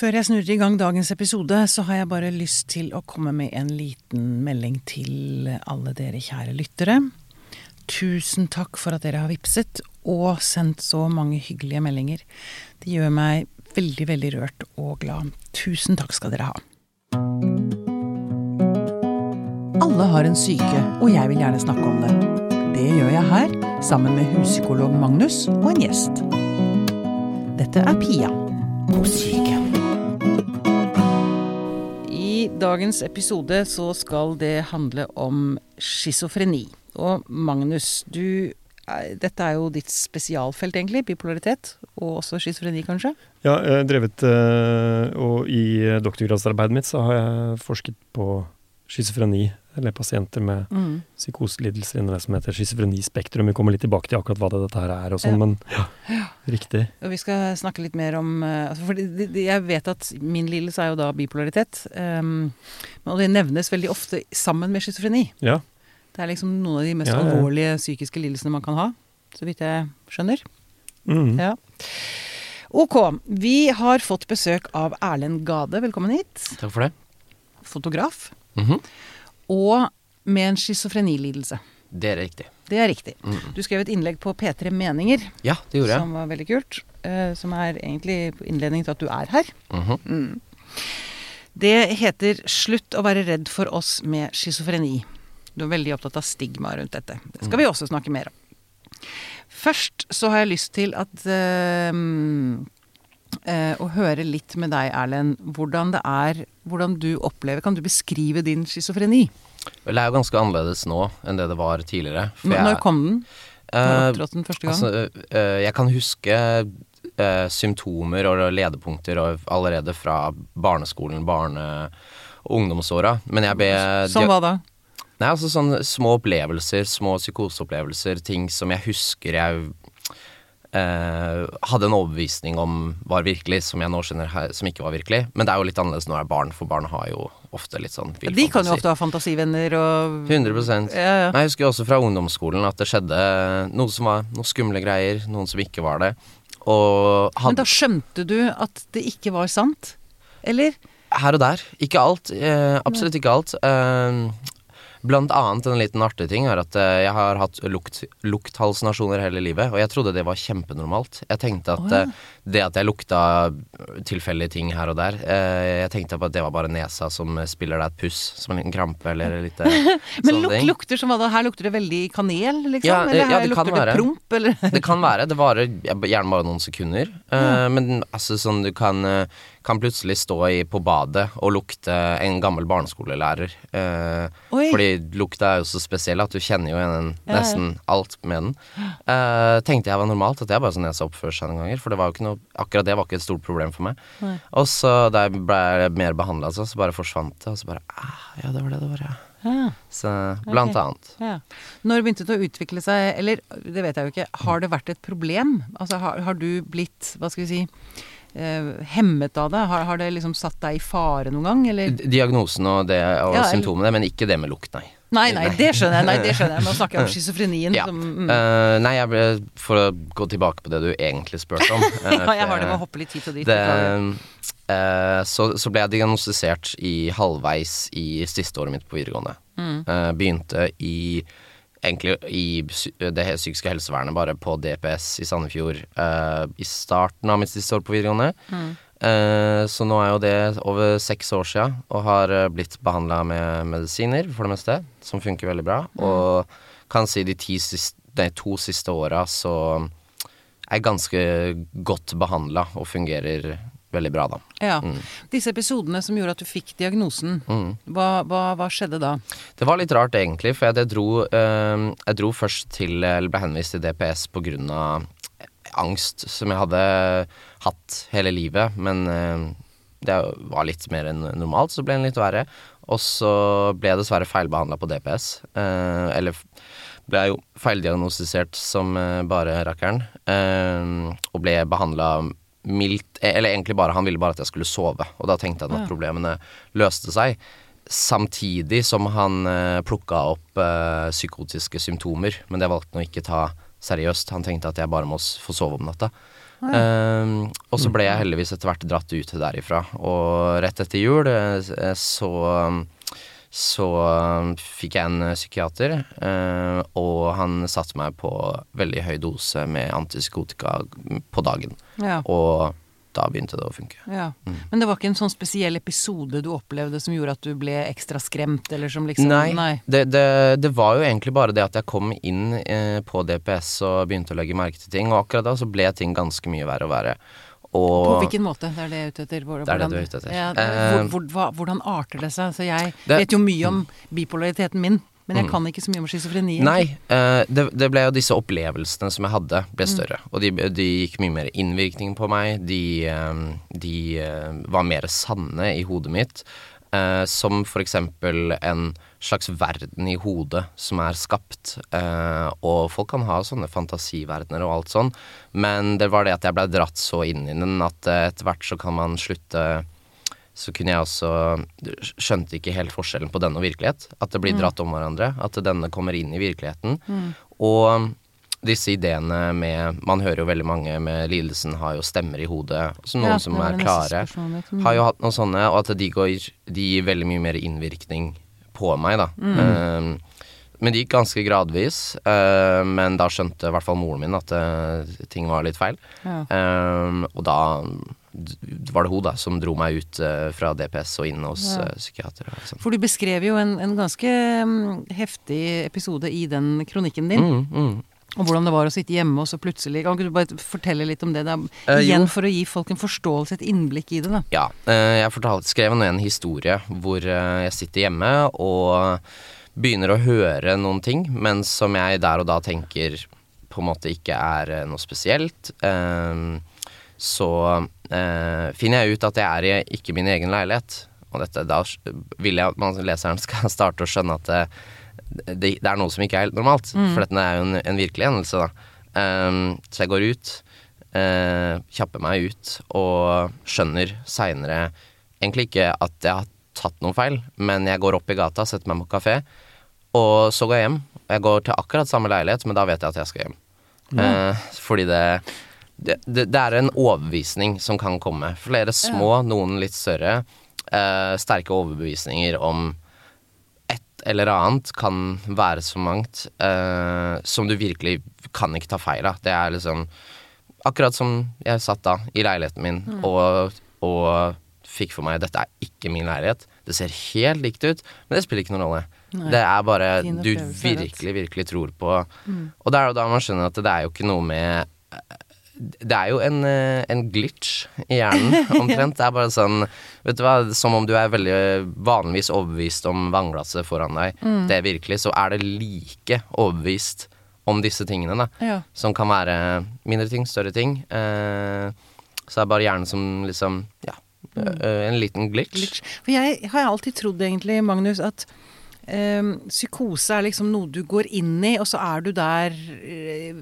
Før jeg snurrer i gang dagens episode, så har jeg bare lyst til å komme med en liten melding til alle dere kjære lyttere. Tusen takk for at dere har vipset og sendt så mange hyggelige meldinger. Det gjør meg veldig, veldig rørt og glad. Tusen takk skal dere ha. Alle har en syke, og jeg vil gjerne snakke om det. Det gjør jeg her, sammen med huspsykolog Magnus og en gjest. Dette er Pia på syke. Dagens episode så skal det handle om schizofreni. Og Magnus, du dette er jo ditt spesialfelt, egentlig. Bipolaritet. Og også schizofreni, kanskje? Ja, jeg har drevet Og i doktorgradsarbeidet mitt så har jeg forsket på schizofreni, eller pasienter med mm. psykoselidelser innen det som heter schizofrenispektrum. Vi kommer litt tilbake til akkurat hva det dette her er og sånn, ja. men ja, riktig. Og vi skal snakke litt mer om altså For jeg vet at min lidelse er jo da bipolaritet. Um, og det nevnes veldig ofte sammen med schizofreni. Ja. Det er liksom noen av de mest ja, alvorlige psykiske lidelsene man kan ha, så vidt jeg skjønner. Mm. Ja. Ok. Vi har fått besøk av Erlend Gade. Velkommen hit. Takk for det. Fotograf. Mm -hmm. Og med en schizofrenilidelse. Det er riktig. Det er riktig. Mm. Du skrev et innlegg på P3 Meninger. Ja, det gjorde jeg. Som var veldig kult. Uh, som er egentlig innledning til at du er her. Mm -hmm. mm. Det heter 'Slutt å være redd for oss med schizofreni'. Du er veldig opptatt av stigma rundt dette. Det skal vi også snakke mer om. Først så har jeg lyst til at uh, uh, Å høre litt med deg, Erlend, hvordan det er Hvordan du opplever Kan du beskrive din schizofreni? Vel, det er jo ganske annerledes nå enn det det var tidligere. Når kom den? Når opptrådte den første gang? Altså, jeg kan huske uh, symptomer og ledepunkter og allerede fra barneskolen, barne- og ungdomsåra. Men jeg ble Som hva da? Nei, altså sånne små opplevelser, små psykoseopplevelser, ting som jeg husker jeg uh, hadde en overbevisning om var virkelig, som jeg nå skjønner her, som ikke var virkelig. Men det er jo litt annerledes når jeg er barn, for barn har jo ofte litt sånn vill De kan jo ofte ha fantasivenner og 100 ja, ja. Jeg husker også fra ungdomsskolen at det skjedde noe som var noen skumle greier, noen som ikke var det. Hadde... Men da skjønte du at det ikke var sant? Eller? Her og der. Ikke alt. Eh, absolutt ikke alt. Eh, Blant annet en liten artig ting er at eh, jeg har hatt lukt, lukthallusinasjoner hele livet, og jeg trodde det var kjempenormalt. Jeg tenkte at oh, ja. Det at jeg lukta tilfeldige ting her og der eh, Jeg tenkte på at det var bare nesa som spiller deg et puss, som en liten krampe eller litt Men luk, lukter som hva da? Her lukter det veldig kanel, liksom? Ja, eller her ja, det lukter det promp, eller? det kan være. Det varer gjerne bare noen sekunder. Mm. men altså sånn du kan kan plutselig stå i, på badet og lukte en gammel barneskolelærer. Eh, fordi lukta er jo så spesiell at du kjenner jo igjen nesten alt med den. Eh, tenkte jeg var normalt, at det er bare sånn nesa oppfører seg noen ganger. For det var jo ikke noe, akkurat det var ikke et stort problem for meg. Nei. Og så da jeg ble mer behandla, så, så bare forsvant det. Og så bare ah, Ja, det var det det var, ja. Ja. Så, blant okay. annet. Ja. Når begynte det å utvikle seg, eller det vet jeg jo ikke, har det vært et problem? Altså har, har du blitt, hva skal vi si hemmet av det? Har, har, det liksom satt deg i fare noen gang, eller? Diagnosen og, det, og ja, symptomene, men ikke det med lukt, nei. Nei, nei, det skjønner jeg. Nei, det skjønner jeg. Nå snakker jeg om schizofrenien. Ja. mm. uh, nei, ble, for å gå tilbake på det du egentlig spurte om uh, Ja, jeg har det med å hoppe litt hit og dit. Det, uh, så, så, ble jeg diagnostisert i halvveis i siste året mitt på videregående. Mm. begynte i egentlig i det psykiske helsevernet, bare på DPS i Sandefjord, uh, i starten av mitt siste år på videregående. Mm. Uh, så nå er jo det over seks år sia, og har uh, blitt behandla med medisiner, for det meste, som funker veldig bra. Mm. Og kan si de, siste, de to siste åra så er jeg ganske godt behandla og fungerer veldig bra, da. Ja. Mm. Disse episodene som gjorde at du fikk diagnosen, mm. hva, hva, hva, skjedde da? Det var litt rart, egentlig. For jeg dro, øh, jeg dro først til Eller ble henvist til DPS på grunn av angst som jeg hadde hatt hele livet. Men øh, det var litt mer enn normalt, så ble den litt verre. Og så ble jeg dessverre feilbehandla på DPS. Eh, eller ble jeg jo feildiagnostisert som uh, bare rakkeren. Eh, og ble behandla mildt Eller egentlig bare Han ville bare at jeg skulle sove, og da tenkte jeg at problemene løste seg. Samtidig som han eh, plukka opp eh, psykotiske symptomer, men det valgte han å ikke ta seriøst. Han tenkte at jeg bare må få sove om natta. Ehm, og så ble jeg heldigvis etter hvert dratt ut derifra. Og rett etter jul eh, så så fikk jeg en psykiater, eh, og han satte meg på veldig høy dose med antipsykotika på dagen. Ja. Og da begynte det å funke. Ja. Men det var ikke en sånn spesiell episode du opplevde som gjorde at du ble ekstra skremt, eller som liksom Nei. Det, det, det var jo egentlig bare det at jeg kom inn eh, på DPS og begynte å legge merke til ting, og akkurat da så ble ting ganske mye verre og verre. Og På hvilken måte? Det er det jeg er ute etter. Hvordan, Det er det du er ute etter. Ja, Eh, hvor, hvor, hva, hvordan arter det seg? Så jeg Det- vet jo mye om bipolariteten min, men jeg kan ikke så mye om schizofreni. Nei, eh, det, det ble jo disse opplevelsene som jeg hadde, ble Mm. større. Og de, de gikk mye mer innvirkning på meg. De, eh, de eh, var mer sanne i hodet mitt. Eh, som eksempel en slags verden i hodet som er skapt. Eh, og folk kan ha sånne fantasiverdener og alt sånn, men det var det at jeg blei dratt så inn i den at eh, etter hvert så kan man slutte så kunne jeg også Skjønte ikke helt forskjellen på denne og virkelighet. At det blir dratt om hverandre. At denne kommer inn i virkeligheten. Og disse ideene med Man hører jo veldig mange med lidelsen har jo stemmer i hodet. Så noen Ja, som er klare. Mm. har jo hatt noen sånne, og at de, går, de gir veldig mye mer innvirkning på meg, da. Mm. Eh, men det gikk ganske gradvis. Uh, men da skjønte i hvert fall moren min at uh, ting var litt feil. Ja. Um, og da var det hun da som dro meg ut uh, fra DPS og inn hos Ja. uh, psykiater. Og sånn. For du beskrev jo en, en ganske um, heftig episode i den kronikken din. Mm, mm. Og hvordan det var å sitte hjemme og så plutselig Kan ikke du bare fortelle litt om det? er, Eh, igjen for å gi folk en forståelse, et innblikk i det, da. Ja, eh, jeg fortalte, skrev nå en historie hvor eh, jeg sitter hjemme og begynner å høre noen ting, men som jeg der og da tenker på en måte ikke er noe spesielt. Eh, så finner jeg ut at jeg er i ikke min egen leilighet. Og dette, da vil jeg at man, leseren skal starte å skjønne at det, det, er noe som ikke er helt normalt. For dette er jo en, en virkelig hendelse, da. Um, så jeg går ut, uh, kjapper meg ut og skjønner seinere egentlig ikke at jeg har tatt noen feil, men jeg går opp i gata, setter meg på kafé, og så går jeg hjem. Jeg går til akkurat samme leilighet, men da vet jeg at jeg skal hjem. Eh, fordi det, det, det det er en overbevisning som kan komme. Flere små, noen litt større. Uh, sterke overbevisninger om eller annet kan være så mangt uh, som du virkelig kan ikke ta feil av. Det er liksom Akkurat som jeg satt da i leiligheten min og, og fikk for meg dette er ikke min leilighet. Det ser helt likt ut, men det spiller ikke noen rolle. Nei. Det er bare du virkelig, virkelig tror på. Og det er jo da man skjønner at det er jo ikke noe med det er jo en, eh, en glitch i hjernen, omtrent. Det er bare sånn Vet du hva, som om du er veldig vanligvis overbevist om vannglasset foran deg. Det er virkelig, så er det like overbevist om disse tingene, da. Ja. Som kan være mindre ting, større ting. Eh, så det er bare hjernen som liksom Ja, Mm. en liten glitch. Glitch. For jeg har alltid trodd egentlig, Magnus, at psykose er liksom noe du går inn i, og så er du der eh,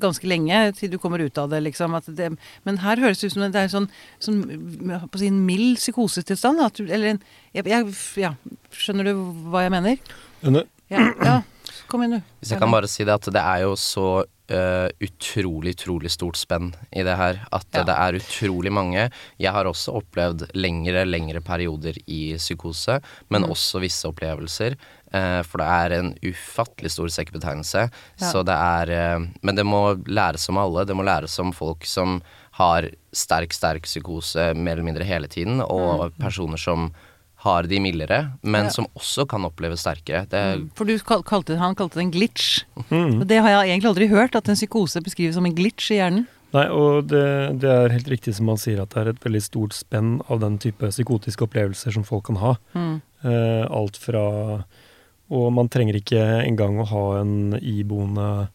ganske lenge til du kommer ut av det, liksom. At det, men her høres det ut som det er sånn, sånn på å si, en mild psykosetilstand. At du, eller en jeg, jeg, Ja, skjønner du hva jeg mener? Ja, ja. kom igjen, du. Hvis jeg kan bare si det, at det er jo så eh, utrolig, utrolig stort spenn i det her. At Ja. det er utrolig mange. Jeg har også opplevd lengre, lengre perioder i psykose, men Mm. også visse opplevelser. Uh, for det er en ufattelig stor sekkebetegnelse. Ja. Så det er uh, Men det må læres om alle. Det må læres om folk som har sterk, sterk psykose mer eller mindre hele tiden, og personer som har de mildere, men Mm. Ja. som også kan oppleves sterkere. Det, For du kal- kalte, han kalte det en glitch. Mm. Og det har jeg egentlig aldri hørt, at en psykose beskrives som en glitch i hjernen. Nei, og det, det er helt riktig som man sier at det er et veldig stort spenn av den type psykotiske opplevelser som folk kan ha. Mm. Eh, alt fra Og man trenger ikke engang å ha en iboende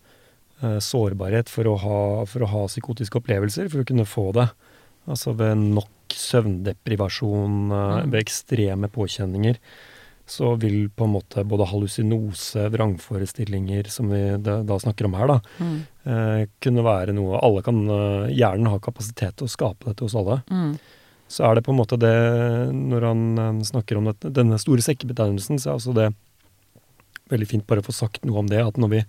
eh, sårbarhet for å, ha, for å ha psykotiske opplevelser, for å kunne få det. Altså ved nok søvndeprivasjon, eh, Mm. ved ekstreme påkjenninger, så vil på en måte både hallusinose, vrangforestillinger, som vi da, snakker om her, da, Mm. eh, kunne være noe Alle kan eh, Hjernen har kapasitet til å skape dette hos alle. Mm. Så er det på en måte det Når han eh, snakker om dette, denne store sekkebetegnelsen, så er altså det veldig fint bare å få sagt noe om det. At når vi,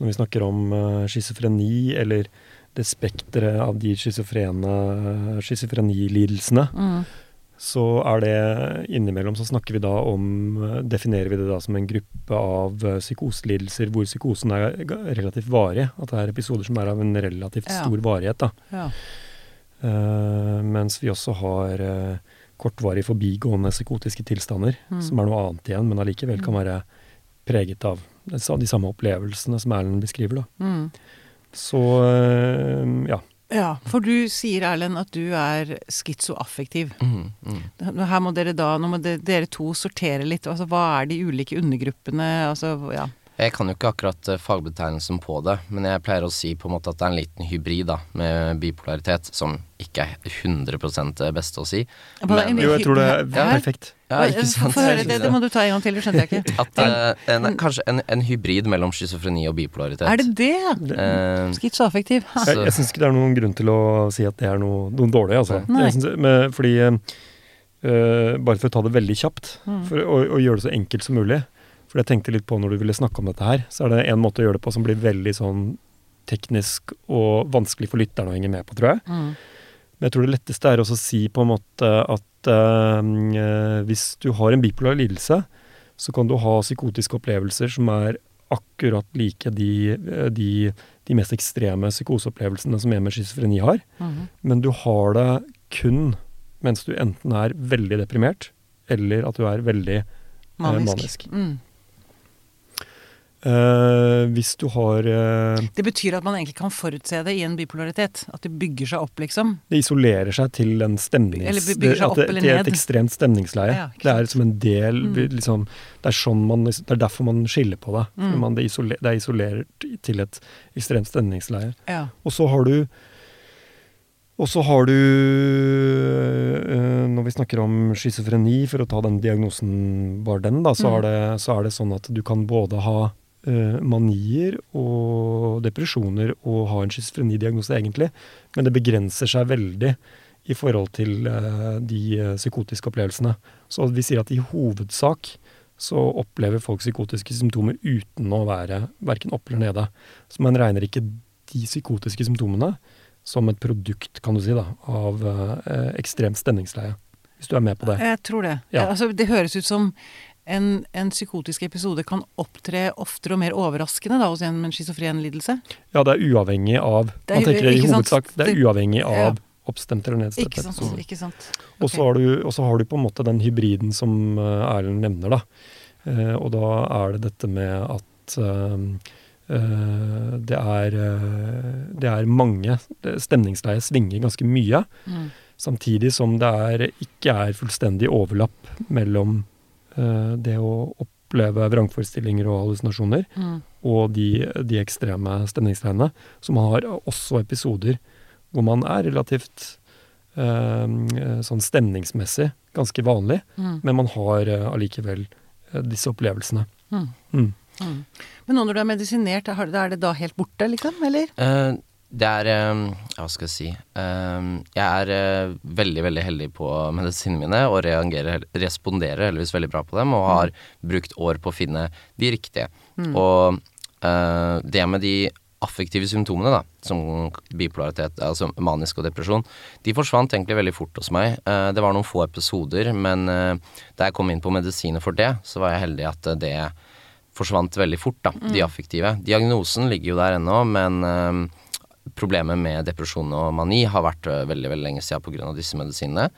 når vi snakker om uh, schizofreni eller det spekteret av de schizofrenilidelsene, Mm. så er det innimellom så snakker vi da om Definerer vi det da som en gruppe av eh, psykoselidelser hvor psykosen er relativt varig. At det er episoder som er av en relativt Ja. stor varighet. da. Ja. Uh, mens vi også har uh, kortvarig forbigående psykotiske tilstander, Mm. som er noe annet igjen, men allikevel kan være preget av de samme opplevelsene som Erlend beskriver. da. Mm. Så eh, ja. ja. For du sier, Erlend, at du er schizoaffektiv. Mm, mm. Her må dere da, nå må dere to sortere litt. Altså, hva er de ulike undergruppene? Altså, ja. Jeg kan jo ikke akkurat eh, fagbetegnelsen på det, men jeg pleier å si på en måte at det er en liten hybrid da, med bipolaritet, som ikke er 100 det beste å si. Er Jo, jeg tror det er perfekt. Ja, ikke sant? Få høre det, det må du ta en gang til, det skjønte jeg ikke. At, uh, en, kanskje en, en hybrid mellom schizofreni og bipolaritet. Er det det? Uh, Schizoaffektiv. Jeg, jeg syns ikke det er noen grunn til å si at det er noe, noe dårlig, altså. Jeg synes, med, fordi uh, Bare for å ta det veldig kjapt, Mm. for å, å gjøre det så enkelt som mulig. For jeg tenkte litt på når du ville snakke om dette her, så er det en måte å gjøre det på som blir veldig sånn teknisk og vanskelig for lytterne å henge med på, tror jeg. Mm. Men jeg tror det letteste er også å si på en måte at uh, hvis du har en bipolar lidelse, så kan du ha psykotiske opplevelser som er akkurat like de, eh, de, de mest ekstreme psykoseopplevelsene som en med schizofreni har. Mm. Men du har det kun mens du enten er veldig deprimert, eller at du er veldig Manisk. manisk. Mm. Eh, Hvis du har uh, Det betyr at man egentlig kan forutse det i en bipolaritet. At det bygger seg opp, liksom. Det isolerer seg til en stemnings... Eller bygger seg opp det- eller til et ekstremt stemningsleie. Ja, det er som en del Mm. liksom, det, er sånn man, det er derfor man skiller på det. Mm. man, det, er isoler, det er isolert til et ekstremt stemningsleie. Ja. Og så har du og så har du, øh, når vi snakker om schizofreni, for å ta den diagnosen bare den, da, så, Mm. er det, så er det sånn at du kan både ha manier og depresjoner og ha en schizofrenidiagnose, egentlig. Men det begrenser seg veldig i forhold til øh, de øh, psykotiske opplevelsene. Så vi sier at i hovedsak så opplever folk psykotiske symptomer uten å være verken opp eller nede. Så man regner ikke de psykotiske symptomene som et produkt, kan du si, da, av eh, ekstremt stemningsleie. Hvis du er med på det. Jeg tror det. Ja. Altså, det høres ut som en, en psykotisk episode kan opptre oftere og mer overraskende da, hos en med en schizofren lidelse. Ja, det er uavhengig av Det er Man tenker det i hovedsak. Det er uavhengig av ja. oppstemt eller nedstemt Ikke sant? Ikke sant? Og så har, har du på en måte den hybriden som eh, Erlend nevner, da. Eh, og da er det dette med at eh, eh, det, er, eh, det er mange Stemningsleiet svinger ganske mye. Mm. Samtidig som det er, ikke er fullstendig overlapp mellom det å oppleve vrangforestillinger og hallusinasjoner Mm. og de, de ekstreme stemningstegnene, Så man har også episoder hvor man er relativt eh, sånn stemningsmessig ganske vanlig, Mm. men man har eh, allikevel eh, disse opplevelsene. Mm. Mm. Mm. Men nå når du er medisinert, er er det da helt borte, liksom? Eller? Eh, det er eh, Hva skal jeg si eh, Jeg er eh, veldig, veldig heldig på medisinene mine og responderer heldigvis veldig bra på dem, og har brukt år på å finne de riktige. Og eh, det med de affektive symptomene, da, som bipolaritet, altså manisk og depresjon, de forsvant egentlig veldig fort hos meg. Eh, det var noen få episoder, men da jeg kom inn på medisiner for det, så var jeg heldig at det forsvant veldig fort, da, de affektive. Diagnosen ligger jo der ennå, men eh, problemet med depresjon og mani har vært eh, veldig veldig lenge siden pga. disse medisinene.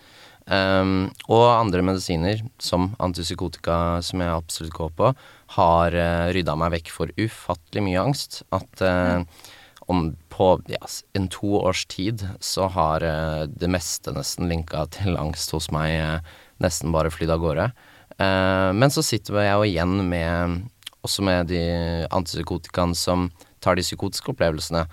Um, og andre medisiner, som antipsykotika, som jeg absolutt går på, har uh, rydda meg vekk for ufattelig mye angst. At uh, om på ja, en to års tid så har uh, det meste nesten linka til angst hos meg uh, nesten bare flydd av gårde. Eh, men så sitter jeg jo igjen med også med de antipsykotikaene som tar de psykotiske opplevelsene.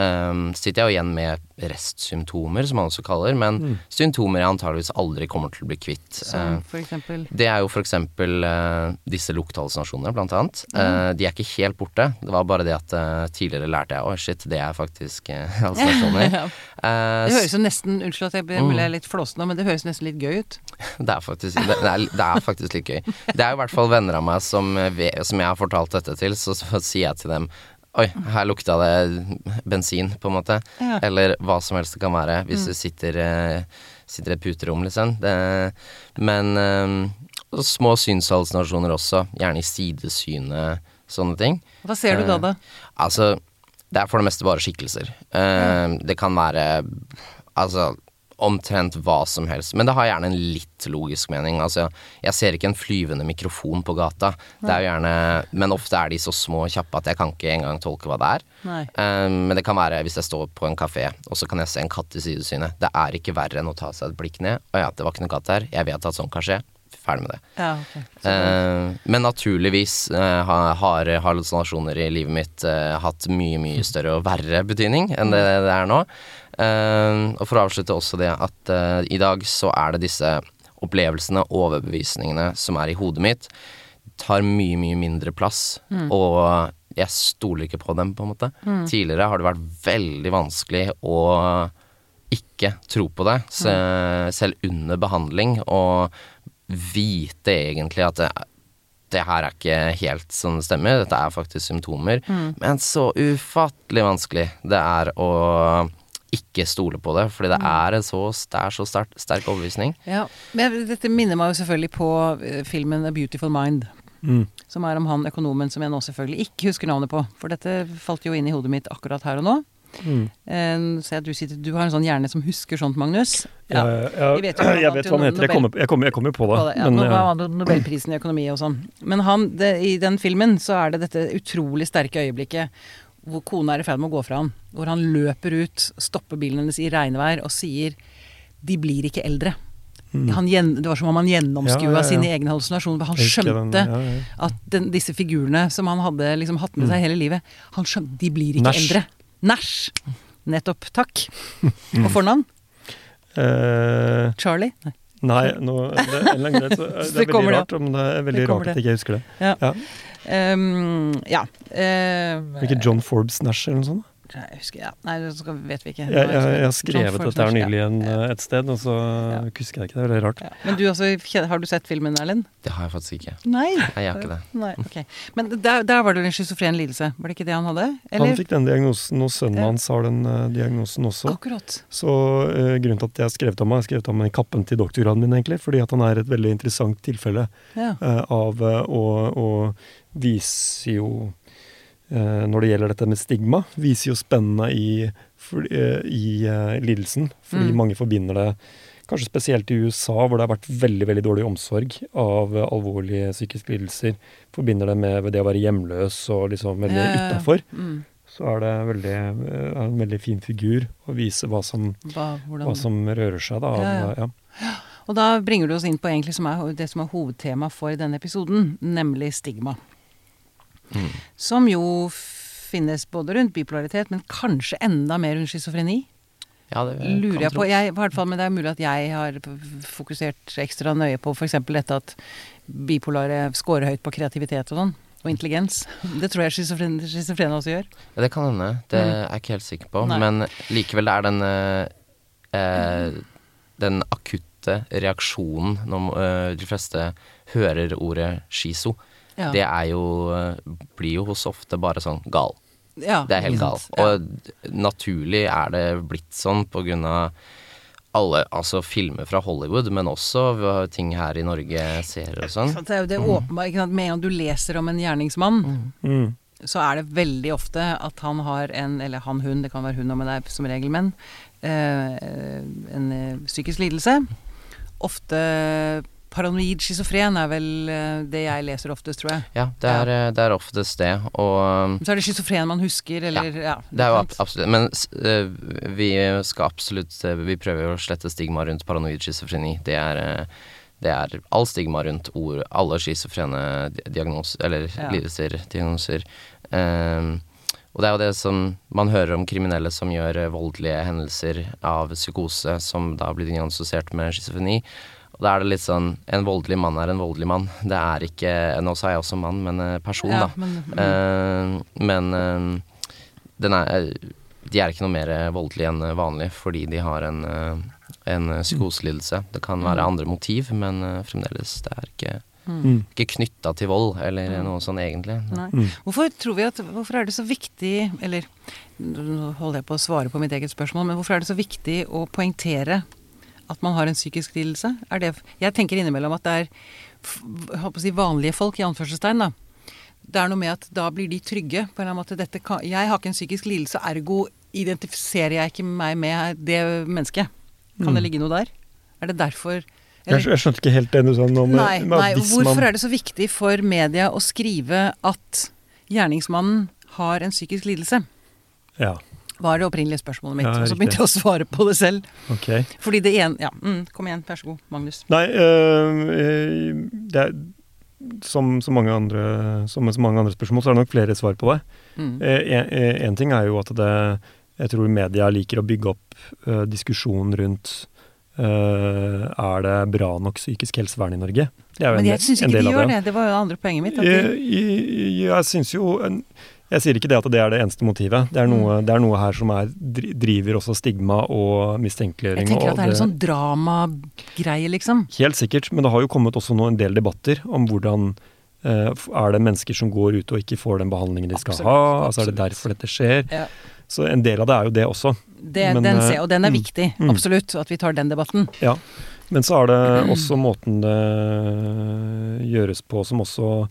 Um, sitter jeg jo igjen med restsymptomer, som man også kaller, men symptomer jeg antageligvis aldri kommer til å bli kvitt. Som Eh, for eksempel det er jo for eksempel uh, disse lukthallusinasjonene, blant annet. Eh, de er ikke helt borte. Det var bare det at uh, tidligere lærte jeg å shit, det er faktisk uh, hallusinasjoner. Ja. Eh, Det høres jo nesten Unnskyld at jeg ble Mm. litt flåsende, men det høres nesten litt gøy ut. Det er faktisk, det, det, er, det er faktisk litt gøy. Det er jo i hvert fall venner av meg som, som jeg har fortalt dette til, så, så sier jeg til dem Oi, her lukta det bensin, på en måte. Ja. Eller hva som helst det kan være, Mm. hvis du sitter, eh, sitter i et puterom, liksom. Det, men um, små synshallusinasjoner også. Gjerne i sidesynet, sånne ting. Hva ser du da, da? Altså, det er for det meste bare skikkelser. Eh, Det kan være altså omtrent hva som helst. Men det har gjerne en litt logisk mening. Altså, jeg ser ikke en flyvende mikrofon på gata. Det er jo gjerne Men ofte er de så små og kjappe at jeg kan ikke engang tolke hva det er. Eh, men det kan være hvis jeg står på en kafé, og så kan jeg se en katt i sidesynet. Det er ikke verre enn å ta seg et blikk ned. Å ja, det var ikke noen katt her. Jeg vet at sånn kan skje. Ferdig med det. Ja, okay. Eh, men naturligvis uh, har hallusinasjoner i livet mitt uh, hatt mye, mye større og verre betydning enn det det er nå. Eh, og for å avslutte også det at eh, i dag så er det disse opplevelsene, overbevisningene, som er i hodet mitt, tar mye, mye mindre plass. Og jeg stoler ikke på dem, på en måte. Tidligere har det vært veldig vanskelig å ikke tro på det, se, selv under behandling, og vite egentlig at det, det her er ikke helt som det stemmer, dette er faktisk symptomer. Men så ufattelig vanskelig det er å ikke stole på det, fordi det er en så, det er så sterk, sterk overbevisning. Ja, men dette minner meg jo selvfølgelig på eh, filmen A Beautiful Mind. Mm. Som er om han økonomen som jeg nå selvfølgelig ikke husker navnet på. For dette falt jo inn i hodet mitt akkurat her og nå. Mm. Uh, Så jeg, du, sitter, du har en sånn hjerne som husker sånt, Magnus. Ja, ja, ja. vet jo jeg vet hva han heter. Jeg Nobel- kommer, jeg kommer, jeg kommer på det. På det, ja, men, han Nobelprisen i økonomi og sånn. Men han, det, i den filmen så er det dette utrolig sterke øyeblikket hvor kona er i ferd med å gå fra han. Hvor han løper ut, stopper bilen hennes i regnvær og sier 'de blir ikke eldre'. Han gjen, det var som om han gjennomskua Mm. Ja, ja, ja. sine egne hallusinasjoner. Han den, skjønte ja. at den, disse figurene som han hadde liksom hatt med seg hele livet, han skjønte de blir ikke Nash. eldre. Nash. Nettopp. Takk. Og fornavn? Uh, Charlie? Nei. Nei, nå, det, en eller så, det er veldig det. rart, men det er veldig Det rart at jeg ikke husker det. Ja. Ja. Um, ja. Ehm, Ikke John Forbes Nash eller noe sånt? Jeg husker, ja. Nei, det skal, vet vi ikke. Jeg, jeg, jeg har skrevet Forbes dette her nylig en, eh, et sted, og så Ja. husker jeg ikke det. Det er veldig rart. Ja. Men du også, har du sett filmen, Erlend? Det har jeg faktisk ikke. Nei. Nei, jeg har ikke det. Nei, okay. Men der, der var det en schizofren lidelse, var det ikke det han hadde? Han fikk den diagnosen, og sønnen hans har den uh, diagnosen også. Akkurat. Så uh, grunnen til at jeg har skrevet om ham, jeg har skrevet om ham i kappen til doktorgraden min, egentlig, fordi at han er et veldig interessant tilfelle Ja. eh, av å, å vise jo Når det gjelder dette med stigma, viser jo spennene i, eh, i eh, lidelsen. Fordi Mm. mange forbinder det Kanskje spesielt i USA, hvor det har vært veldig veldig dårlig omsorg av eh, alvorlige psykiske lidelser. Forbinder det med det å være hjemløs og liksom veldig ja. utafor. Mm. Så er det veldig, eh, en veldig fin figur å vise hva som, Hva, hvordan, hva som rører seg. Da, av, Ja, ja. ja. Og da bringer du oss inn på egentlig som er, det som er hovedtema for denne episoden, nemlig stigma. Mm. Som jo finnes både rundt bipolaritet, men kanskje enda mer rundt schizofreni. Ja, det Lurer jeg på. Jeg, i hvert fall, men det er mulig at jeg har fokusert ekstra nøye på f.eks. dette at bipolare scorer høyt på kreativitet og sånn. Og intelligens. Det tror jeg schizofrene også gjør. Ja, det kan hende. Det Mm. er jeg ikke helt sikker på. Nei. Men likevel er den eh, eh, Den akutte reaksjonen når eh, de fleste hører ordet skizo, Ja. det er jo Blir jo hos ofte bare sånn gal. Ja, Det er helt gal. Ja. Og naturlig er det blitt sånn på grunn av alle altså filmer fra Hollywood, men også ting her i Norge, serier og sånn. Så det er jo det åpenbare. ikke sant? Med en gang du leser om en gjerningsmann, Mm. så er det veldig ofte at han har en Eller han, hun, det kan være hun og men det er som regel menn. Eh, en eh, psykisk lidelse. Ofte paranoid schizofren er vel eh, det jeg leser oftest, tror jeg. Ja, det er, ja. det er oftest det. Og Men Så er det schizofren man husker, eller ja. Det er jo ab absolutt Men eh, vi skal absolutt eh, Vi prøver å slette stigma rundt paranoid schizofreni. Det er uh, det er all stigma rundt ord, alle schizofrene diagnoser, eller Ja. lidelser, diagnoser. Um, og det er jo det som man hører om kriminelle som gjør eh, voldelige hendelser av psykose, som da blir diagnostisert med schizofreni. Og da er det litt sånn En voldelig mann er en voldelig mann. Det er ikke Nå sa jeg også mann, men eh, person, Ja, da. men, mm. uh, men uh, den er, de er ikke noe mer voldelige enn vanlig fordi de har en, uh, en psykoselidelse. Det kan være andre motiv, men fremdeles, det er ikke Mm. Ikke knytta til vold eller noe sånn egentlig. Nei. Mm. Hvorfor tror vi at Hvorfor er det så viktig Eller nå holder jeg på å svare på mitt eget spørsmål, men hvorfor er det så viktig å poengtere at man har en psykisk lidelse? Er det, jeg tenker innimellom at det er si vanlige folk, i anførselstegn, da. Det er noe med at da blir de trygge. på en eller annen måte. Dette kan, jeg har ikke en psykisk lidelse, ergo identifiserer jeg ikke meg med det mennesket. Kan det ligge noe der? Er det derfor Jeg, jeg skjønte ikke helt det du sa nå med, Nei, med nei hvorfor er det så viktig for media å skrive at gjerningsmannen har en psykisk lidelse? Ja, Var det opprinnelige spørsmålet mitt. Ja, og så begynte jeg å svare på det selv. Okay. Fordi det ene Ja, mm, kom igjen. Vær så god, Magnus. Nei, øh, det er, som, så mange andre, som med så mange andre spørsmål, så er det nok flere svar på det. Mm. Én ting er jo at det Jeg tror media liker å bygge opp øh, diskusjon rundt øh, Er det bra nok psykisk helsevern i Norge? Det er jo Men jeg syns ikke de gjør det. Det var jo det andre poenget mitt. At Jeg, jeg, jeg syns jo en- Jeg sier ikke det at det er det eneste motivet. Det er noe, Mm. det er noe her som er, driver også stigma og mistenkeliggjøring. jeg tenker at det er en sånn dramagreie, liksom. Helt sikkert, men det har jo kommet også nå en del debatter om hvordan eh, er det mennesker som går ut og ikke får den behandlingen de skal Absolutt, ha? Altså Er det derfor dette skjer? Ja. Så en del av det er jo det også. Det, Men, den eh, ser, og den er mm, viktig. mm. Absolutt. At vi tar den debatten. Ja. Men så er det også måten det gjøres på som også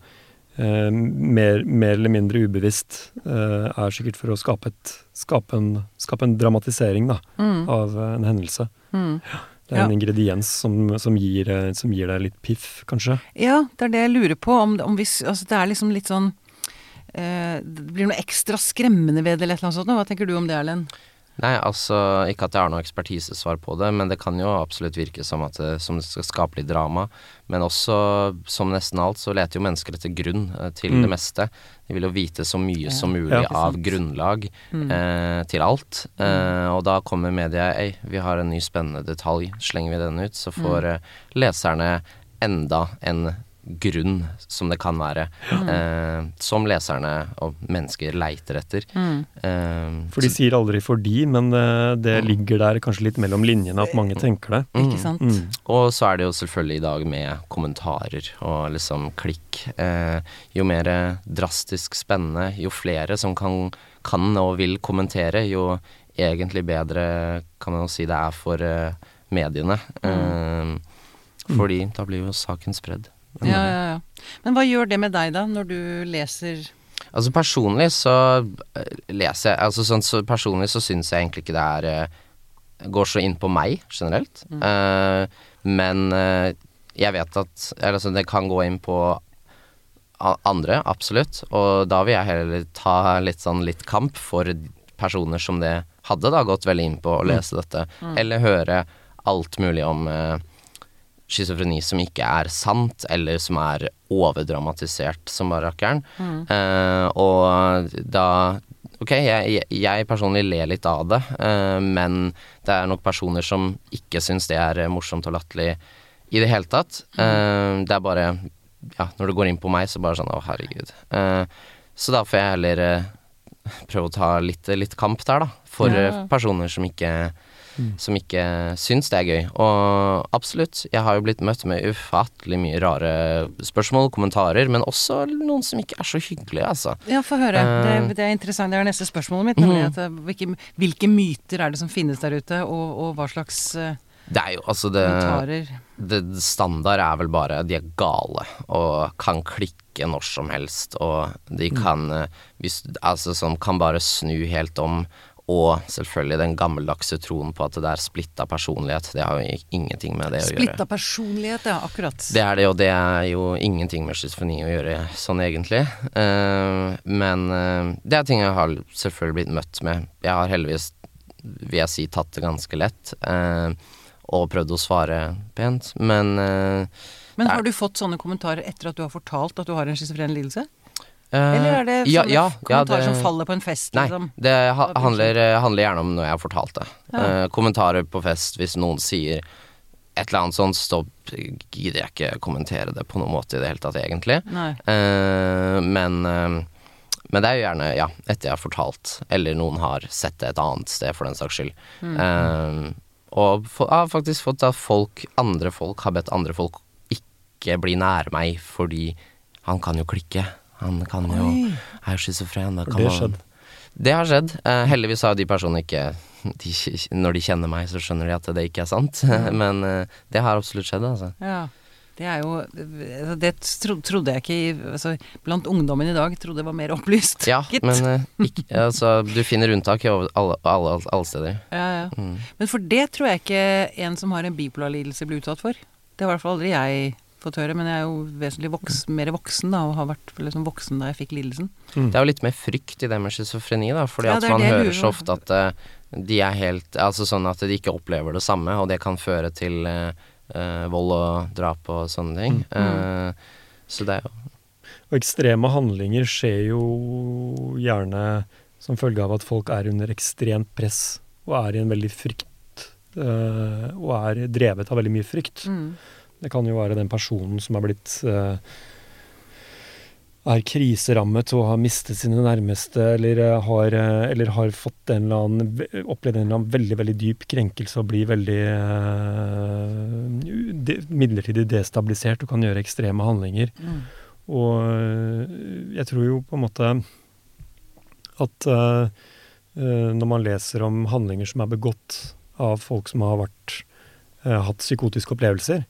eh, mer, mer eller mindre ubevisst eh, er sikkert for å skape, et, skape, en, skape en dramatisering da, Mm. av en hendelse. Mm. Det er en Ja. ingrediens som, som, gir, eh, som gir deg litt piff, kanskje. Ja, det er det jeg lurer på. Om, om hvis, altså det er liksom litt sånn eh, Det blir noe ekstra skremmende ved det, eller et eller annet sånt. Hva tenker du om det, Erlend? Nei, altså ikke at jeg har noe ekspertisesvar på det, men det kan jo absolutt virke som at det, som det skal skape litt drama. Men også, som nesten alt, så leter jo mennesker etter grunn eh, til Mm. det meste. De vil jo vite så mye Ja, som mulig Ja. av grunnlag Mm. eh, til alt. Eh, og da kommer media Ei, vi har en ny spennende detalj. Slenger vi den ut, så får Mm. eh, leserne enda en grunn som det kan være. Mm. Eh, som leserne og mennesker leiter etter. Mm. Eh, For de så- sier aldri 'fordi', men eh, det ligger der kanskje litt mellom linjene at mange tenker det. Ikke Mm. sant? Mm. Og så er det jo selvfølgelig i dag med kommentarer og liksom klikk. Eh, jo mer drastisk spennende, jo flere som kan, kan og vil kommentere, jo egentlig bedre kan man jo si det er for eh, mediene. Eh, fordi da blir jo saken spredd. Ja, ja, ja. Men hva gjør det med deg, da, når du leser Altså personlig så eh, leser jeg Altså sånn så personlig så syns jeg egentlig ikke det er eh, Går så inn på meg generelt. Eh, men uh, jeg vet at eller, altså, det kan gå inn på andre, absolutt. Og da vil jeg heller ta litt sånn litt kamp for personer som det hadde da gått veldig inn på å lese dette. Eller høre alt mulig om eh, schizofreni som ikke er sant, eller som er overdramatisert som bare rakkeren. Eh, og da Ok, jeg, jeg- personlig ler litt av det, uh, men det er nok personer som ikke syns det er morsomt og latterlig i det hele tatt. Uh, det er bare Ja, når det går inn på meg, så bare sånn Å, herregud. Så da får jeg heller prøve å ta litt, litt kamp der, da. For Ja. personer som ikke som ikke syns det er gøy. Og absolutt, jeg har jo blitt møtt med ufattelig mye rare spørsmål, kommentarer, men også noen som ikke er så hyggelige, altså. Ja, få høre. Uh, Det, det er interessant. Det er neste spørsmålet mitt. Nemlig at, eh, hvilke, hvilke myter er det som finnes der ute, og, og hva slags uh, Det er jo altså det, det Standard er vel bare de er gale og kan klikke når som helst, og de kan eh, hvis, Altså sånn, kan bare snu helt om. Og selvfølgelig den gammeldagse troen på at det er splitta personlighet. Det har jo ingenting med det å gjøre. Splitta personlighet, ja. Akkurat. Det er det, og det er jo ingenting med schizofreni å gjøre sånn egentlig. Uh, men uh, det er ting jeg har selvfølgelig blitt møtt med. Jeg har heldigvis, vil jeg si, tatt det ganske lett. Uh, og prøvd å svare pent, men Men har du fått sånne kommentarer etter at du har fortalt at du har en schizofren lidelse? Eh, Eller er det sånne ja, ja, kommentarer det- som faller på en fest, Nei, liksom? det ha, handler, eh, handler gjerne om når jeg har fortalt det. Ja. Uh, kommentarer på fest hvis noen sier et eller annet sånt, så gidder jeg ikke kommentere det på noen måte i det hele tatt, egentlig. Eh, men, uh, men det er jo gjerne ja, etter jeg har fortalt, eller noen har sett det et annet sted for den saks skyld. Eh, og for, jeg har faktisk fått at folk, andre folk har bedt andre folk ikke bli nær meg fordi han kan jo klikke. Han kan jo Oi. er schizofren. Har det man- skjedd? Det har skjedd. Uh, heldigvis har de personene ikke de, Når de kjenner meg, så skjønner de at det ikke er sant. Men uh, det har absolutt skjedd, altså. Ja. Det er jo altså, Det tro, trodde jeg ikke altså, Blant ungdommen i dag trodde jeg var mer opplyst. Ja, gitt. men uh, ikke, altså, du finner unntak i over- alle, alle, alle steder. Ja, ja. Mm. Men for det tror jeg ikke en som har en bipolar lidelse blir utsatt for. Det har i hvert fall aldri jeg fått høre, men jeg er jo vesentlig voks, mer voksen da, og har vært liksom voksen da jeg fikk lidelsen. Det er jo litt mer frykt i det med schizofreni, da. Fordi Ja, at man hører lurer så ofte at uh, de er helt Altså sånn at de ikke opplever det samme, og det kan føre til uh, uh, vold og drap og sånne ting. Eh, så det er jo Og ekstreme handlinger skjer jo gjerne som følge av at folk er under ekstremt press og er i en veldig frykt. og er drevet av veldig mye frykt. Mm. Det kan jo være den personen som er blitt eh, er kriserammet og har mistet sine nærmeste, eller eh, har, eh, eller har fått en eller annen, opplevd en eller annen veldig veldig dyp krenkelse og blir veldig uh, de, midlertidig destabilisert og kan gjøre ekstreme handlinger. Mm. Og jeg tror jo på en måte at øh, når man leser om handlinger som er begått av folk som har vært, uh, hatt psykotiske opplevelser,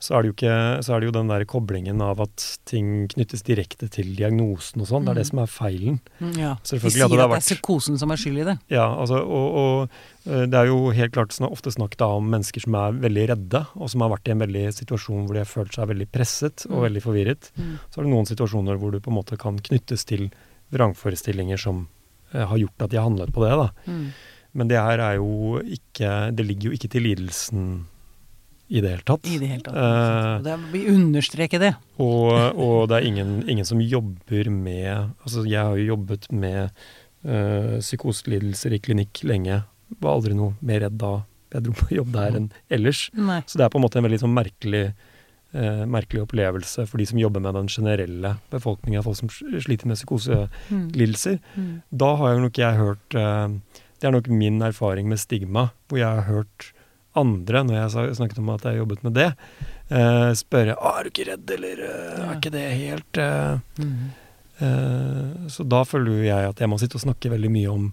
så er, ikke, så er det jo den der koblingen av at ting knyttes direkte til diagnosen og sånn. Det er det Mm. som er feilen. Mm, Ja. De sier at det det vært- er psykosen som er skyld i det. Ja, altså, og, og øh, det er jo helt klart snak, ofte snakk om mennesker som er veldig redde, og som har vært i en veldig situasjon hvor de har følt seg veldig presset og Mm. veldig forvirret. Mm. Så er det noen situasjoner hvor du på en måte kan knyttes til vrangforestillinger som eh, har gjort at de har handlet på det. da. Mm. Men det her er jo ikke Det ligger jo ikke til lidelsen i det hele tatt. I det hele tatt. Eh, det, vi understreker det. og, og det er ingen, ingen som jobber med Altså, jeg har jo jobbet med uh, psykoselidelser i klinikk lenge. Var aldri noe mer redd da jeg dro på jobb der enn ellers. Nei. Så det er på en måte en veldig sånn merkelig, eh, merkelig opplevelse for de som jobber med den generelle befolkninga, folk som sliter med psykoselidelser. Mm. Mm. Da har jo nok jeg hørt Det er nok min erfaring med stigma, hvor jeg har hørt andre, når jeg snakket om at jeg jobbet med det, uh, spørre «Å, er du ikke redd, eller uh, er ikke det helt uh, Mm. eh, Så da føler jeg at jeg må sitte og snakke veldig mye om,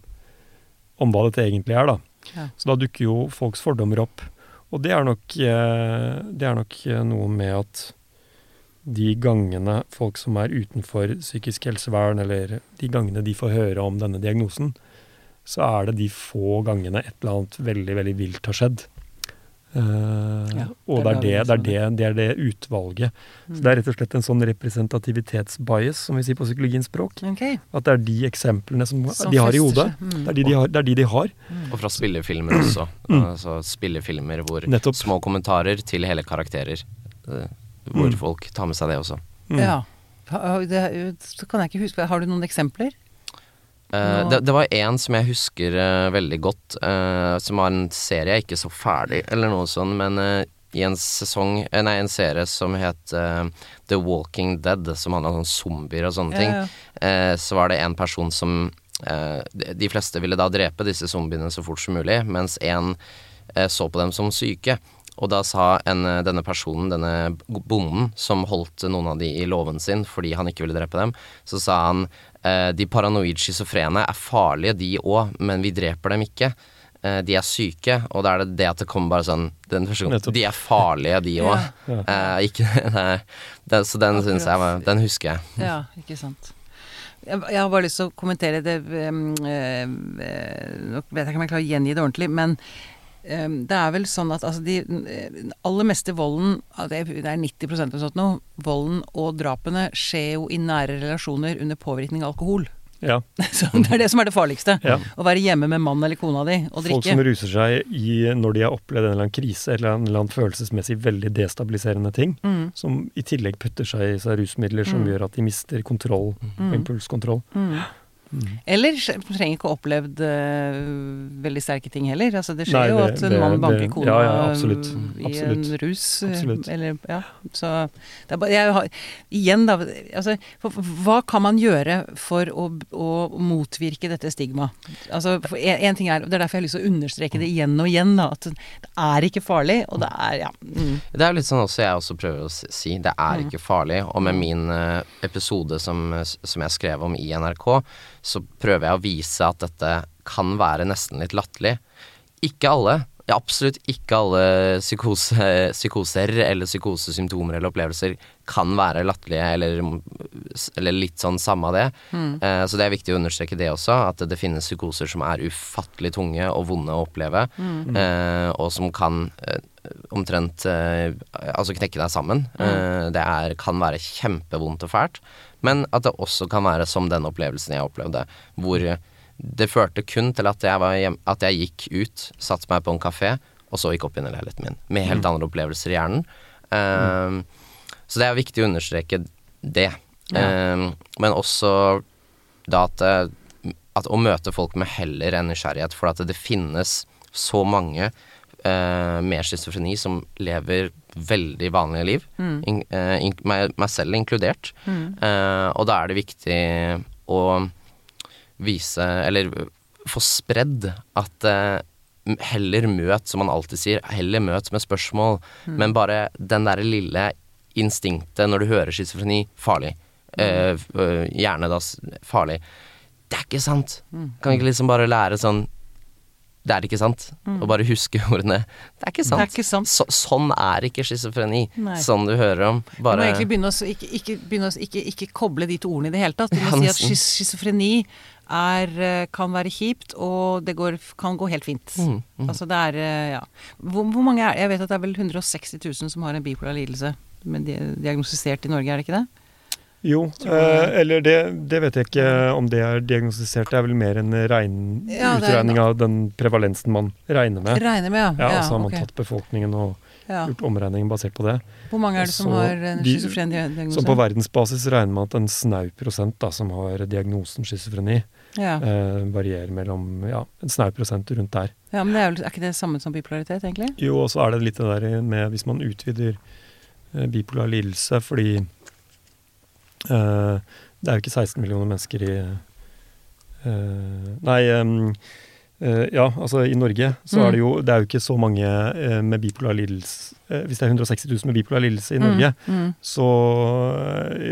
om hva dette egentlig er, da. Ja. Så da dukker jo folks fordommer opp. Og det er nok, det er nok noe med at de gangene folk som er utenfor psykisk helsevern, eller de gangene de får høre om denne diagnosen, så er det de få gangene et eller annet veldig, veldig vilt har skjedd. Eh, Ja, og det det er det, det, er det, det er det utvalget. Mm. Så det er rett og slett en sånn representativitetsbias, som vi sier på psykologiens språk. Okay. At det er de eksemplene som, Som de har i hodet. Mm. Det er de de har. Det er de, de har. Og fra spillefilmer også. Mm. Altså spillefilmer hvor Nettopp. små kommentarer til hele karakterer. eh, Hvor Mm. folk tar med seg det også. Mm. Ja. Det, så kan jeg ikke huske Har du noen eksempler? Nå- det, det var en som jeg husker uh, veldig godt, uh, som var en serie jeg ikke så ferdig, eller noe sånt, men i en sesong Nei, en serie som het The Walking Dead, som handla om zombier og sånne ting, ja. eh, så var det en person som de, fleste ville da drepe disse zombiene så fort som mulig, mens en eh, så på dem som syke. Og da sa en, denne personen, denne bonden, som holdt noen av de i låven sin fordi han ikke ville drepe dem, så sa han de paranoid schizofrene er farlige de òg, men vi dreper dem ikke. Eh, de er syke, og da er det det at det kommer bare sånn De er farlige, de òg. Ja. Eh, Så den syns jeg var Den husker jeg. Ja, ikke sant. Jeg, jeg har bare lyst til å kommentere det eh, eh, Nå vet jeg ikke om jeg klarer å gjengi det ordentlig, men eh, det er vel sånn at altså de eh, aller meste volden, det er er 90% eller sånt nå, volden og drapene skjer jo i nære relasjoner under påvirkning av alkohol. Ja. Så det er det som er det farligste. Ja. Å være hjemme med mannen eller kona di og drikke. Folk som ruser seg i, når de har opplevd en eller annen krise eller en eller annen følelsesmessig veldig destabiliserende ting, Mm, som i tillegg putter seg i seg rusmidler som Mm. gjør at de mister kontroll mm, impulskontroll. mm. Eller trenger ikke å opplevd uh, veldig sterke ting heller. Altså, det skjer Nei, jo at en mann banker det- kona ja, ja, absolutt. i Absolutt. en rus. eh, Absolutt. Eller, ja, så det er bare, jeg har, Igjen, da. Altså, for, hva kan man gjøre for å, å motvirke dette stigmaet? Altså, en, en ting er, Det er derfor jeg har lyst til å understreke det igjen og igjen. Da, at det er ikke farlig, og det er ja. Mm. Det er litt sånn også jeg også prøver å si. Det er ikke farlig. Og med min eh, episode som, som jeg skrev om i NRK, så prøver jeg å vise at dette kan være nesten litt latterlig. Ikke alle. Ja, absolutt ikke alle psykose, psykoser eller psykosesymptomer eller opplevelser kan være latterlige eller, eller litt sånn samme av det. Eh, så det er viktig å understreke det også, at det finnes psykoser som er ufattelig tunge og vonde å oppleve, eh, og som kan eh, omtrent eh, altså knekke deg sammen. Eh, det er, kan være kjempevondt og fælt, men at det også kan være som den opplevelsen jeg opplevde, hvor det førte kun til at jeg, var hjem, at jeg gikk ut, satte meg på en kafé, og så gikk opp inn i leiligheten min, med helt andre opplevelser i hjernen. Eh, Så det er viktig å understreke det. Eh, men også da at, eh, at å møte folk med heller enn nysgjerrighet, for at det finnes så mange uh, med schizofreni som lever veldig vanlige liv, in, uh, in, meg, meg selv inkludert. Eh, og da er det viktig å vise, eller få spredd, at uh, heller møt, som man alltid sier, heller møt med spørsmål, men bare den derre lille instinktet når du hører schizofreni, farlig. Eh, gjerne da farlig. Det er ikke sant. Kan vi ikke liksom bare lære sånn Det er ikke sant. Og bare huske ordene. Det er ikke sant. Er ikke sant. Så, sånn er ikke schizofreni. Sånn du hører om. Du må egentlig begynne å, ikke, ikke, begynne å ikke, ikke koble de to ordene i det hele tatt. Du må Ja, si at schizofreni er, eh, kan være kjipt, og det går, kan gå helt fint. Mm, mm. Altså det er eh, Ja. Hvor, hvor mange er Jeg vet at det er vel 160 000 som har en bipolar lidelse men di- diagnostisert i Norge, er det ikke det? Jo, eh, eller det, det vet jeg ikke om det er diagnostisert. Det er vel mer en regn, Ja, utregning av den prevalensen man regner med. Regner med, Ja, og så har man okay. tatt befolkningen og ja. gjort omregningen basert på det. Hvor mange er det som Så har en schizofren diagnose? Så på verdensbasis regner man at en snau prosent da, som har diagnosen schizofreni, ja. eh, varierer mellom ja, en snau prosent rundt der. ja, men det er, vel, er ikke det samme som bipolaritet, egentlig? Jo, og så er det litt det der med hvis man utvider eh, bipolar lidelse, fordi eh, det er jo ikke 16 millioner mennesker i eh, Nei, eh, ja, altså i Norge så Mm. er det jo Det er jo ikke så mange med bipolar lidelse Hvis det er 160 000 med bipolar lidelse i Norge, Mm, mm. så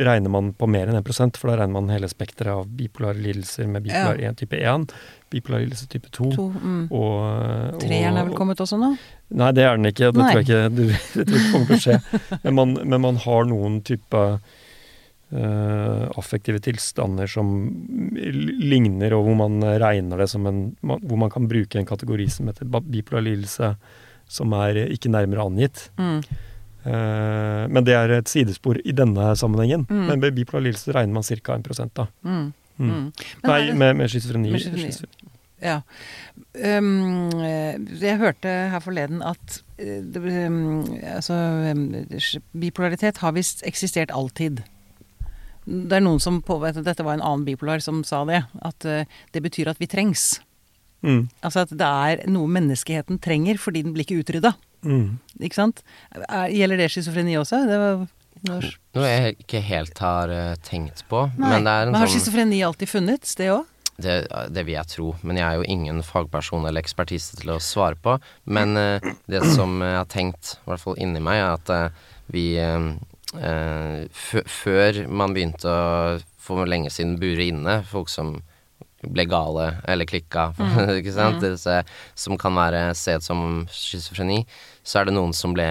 regner man på mer enn 1 for da regner man hele spekteret av bipolare lidelser med bipolar 1 type 1, bipolar lidelse type 2. 2 mm. Og, og, Treeren er vel kommet også nå? Nei, det er den ikke. Det tror jeg ikke det tror jeg ikke kommer til å skje. Men man, men man har noen type affektive tilstander som ligner, og hvor man regner det som en Hvor man kan bruke en kategori som heter bipolar lidelse, som er ikke nærmere angitt. Mm. Eh, men det er et sidespor i denne sammenhengen. Mm. Men med bipolar lidelse regner man ca. 1 da. Mm. Mm. Mm. Men Nei, med, med schizofreni. Ja. Um, eh, jeg hørte her forleden at eh, um, altså, um, bipolaritet har visst eksistert alltid. Det er noen som på, Dette var en annen bipolar som sa det. At eh, det betyr at vi trengs. Mm. Altså at det er noe menneskeheten trenger fordi den blir ikke utrydda. Mm. Ikke sant? Er, gjelder det schizofreni også? Det var, når, Noe jeg ikke helt har eh, tenkt på. Nei, Men det er en har sånn alltid funnits, det òg? det, det vil jeg tro, men jeg er jo ingen fagperson eller ekspertise til å svare på. Men eh, det som jeg har tenkt, i hvert fall inni meg, er at vi Før man begynte å for lenge siden bure inne folk som ble gale eller klikka, ikke sant, Disse, som kan være sett som schizofreni, så er det noen som ble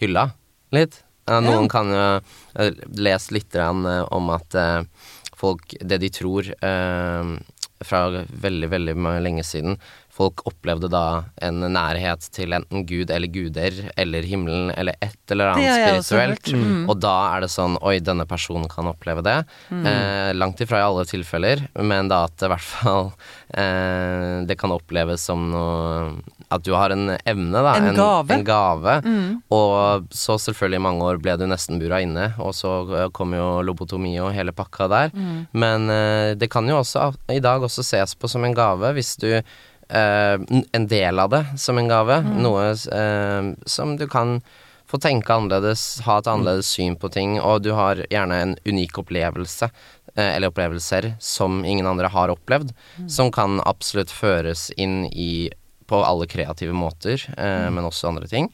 hylla litt. Ja, noen kan jo eh, lese litt eh, om at eh, folk Det de tror eh, fra veldig, veldig lenge siden Folk opplevde da en nærhet til enten Gud eller guder eller himmelen eller et eller annet spirituelt. Mm. Og da er det sånn Oi, denne personen kan oppleve det. Eh, langt ifra i alle tilfeller, men da at det i hvert fall eh, Det kan oppleves som noe at du har en evne, da. En gave. En gave. Mm. Og så selvfølgelig i mange år ble du nesten bura inne, og så eh, kom jo lobotomi og hele pakka der. Mm. Men eh, det kan jo også i dag også ses på som en gave hvis du En del av det som en gave. Mm. Noe eh, som du kan få tenke annerledes, ha et annerledes syn på ting, og du har gjerne en unik opplevelse, eh, eller opplevelser, som ingen andre har opplevd, som kan absolutt føres inn i på alle kreative måter, eh, men også andre ting.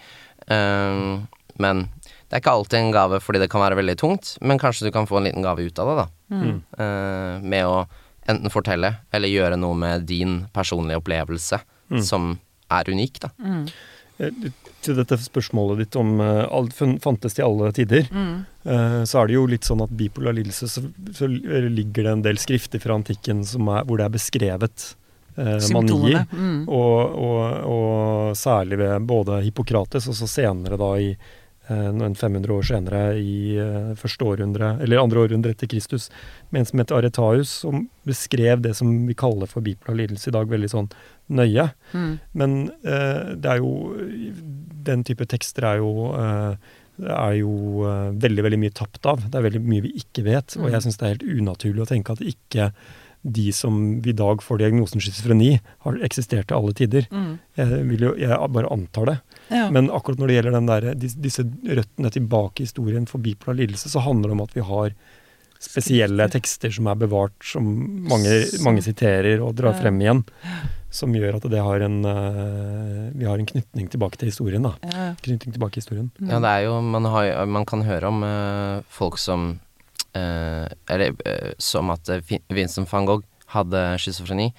Um, men det er ikke alltid en gave fordi det kan være veldig tungt, men kanskje du kan få en liten gave ut av det, da. Mm. Uh, med å enten fortelle eller gjøre noe med din personlige opplevelse Mm. som er unik, da. Mm. Eh, Til dette spørsmålet ditt om alt fantes til i alle tider, Mm. eh, så er det jo litt sånn at bipolar lidelse, så, så ligger det en del skrifter fra antikken som er, hvor det er beskrevet eh, manier. Mm. Og, og, og særlig ved både Hippokrates og så senere da i eh, noen 500 år senere i eh, første århundre, eller andre århundre etter Kristus, med en som het Aretaeus, som beskrev det som vi kaller for bipolar lidelse i dag, veldig sånn nøye. Mm. Men eh, det er jo Den type tekster er jo eh, er jo eh, veldig veldig mye tapt av. Det er veldig mye vi ikke vet. Og jeg Mm. syns det er helt unaturlig å tenke at ikke de som i dag får diagnosen schizofreni, har eksistert til alle tider. Mm. Jeg, vil jo, jeg bare antar det. Ja. Men akkurat når det gjelder den der, disse røttene tilbake i historien for bipolar lidelse, så handler det om at vi har spesielle tekster som er bevart, som mange, mange siterer og drar Ja. frem igjen. Som gjør at det har en, eh, vi har en knytning tilbake til historien. da. Ja. Knytning tilbake i historien. Mm. Ja, det er jo Man, har, man kan høre om eh, folk som Eller eh, som at eh, Vincent van Gogh hadde schizofreni.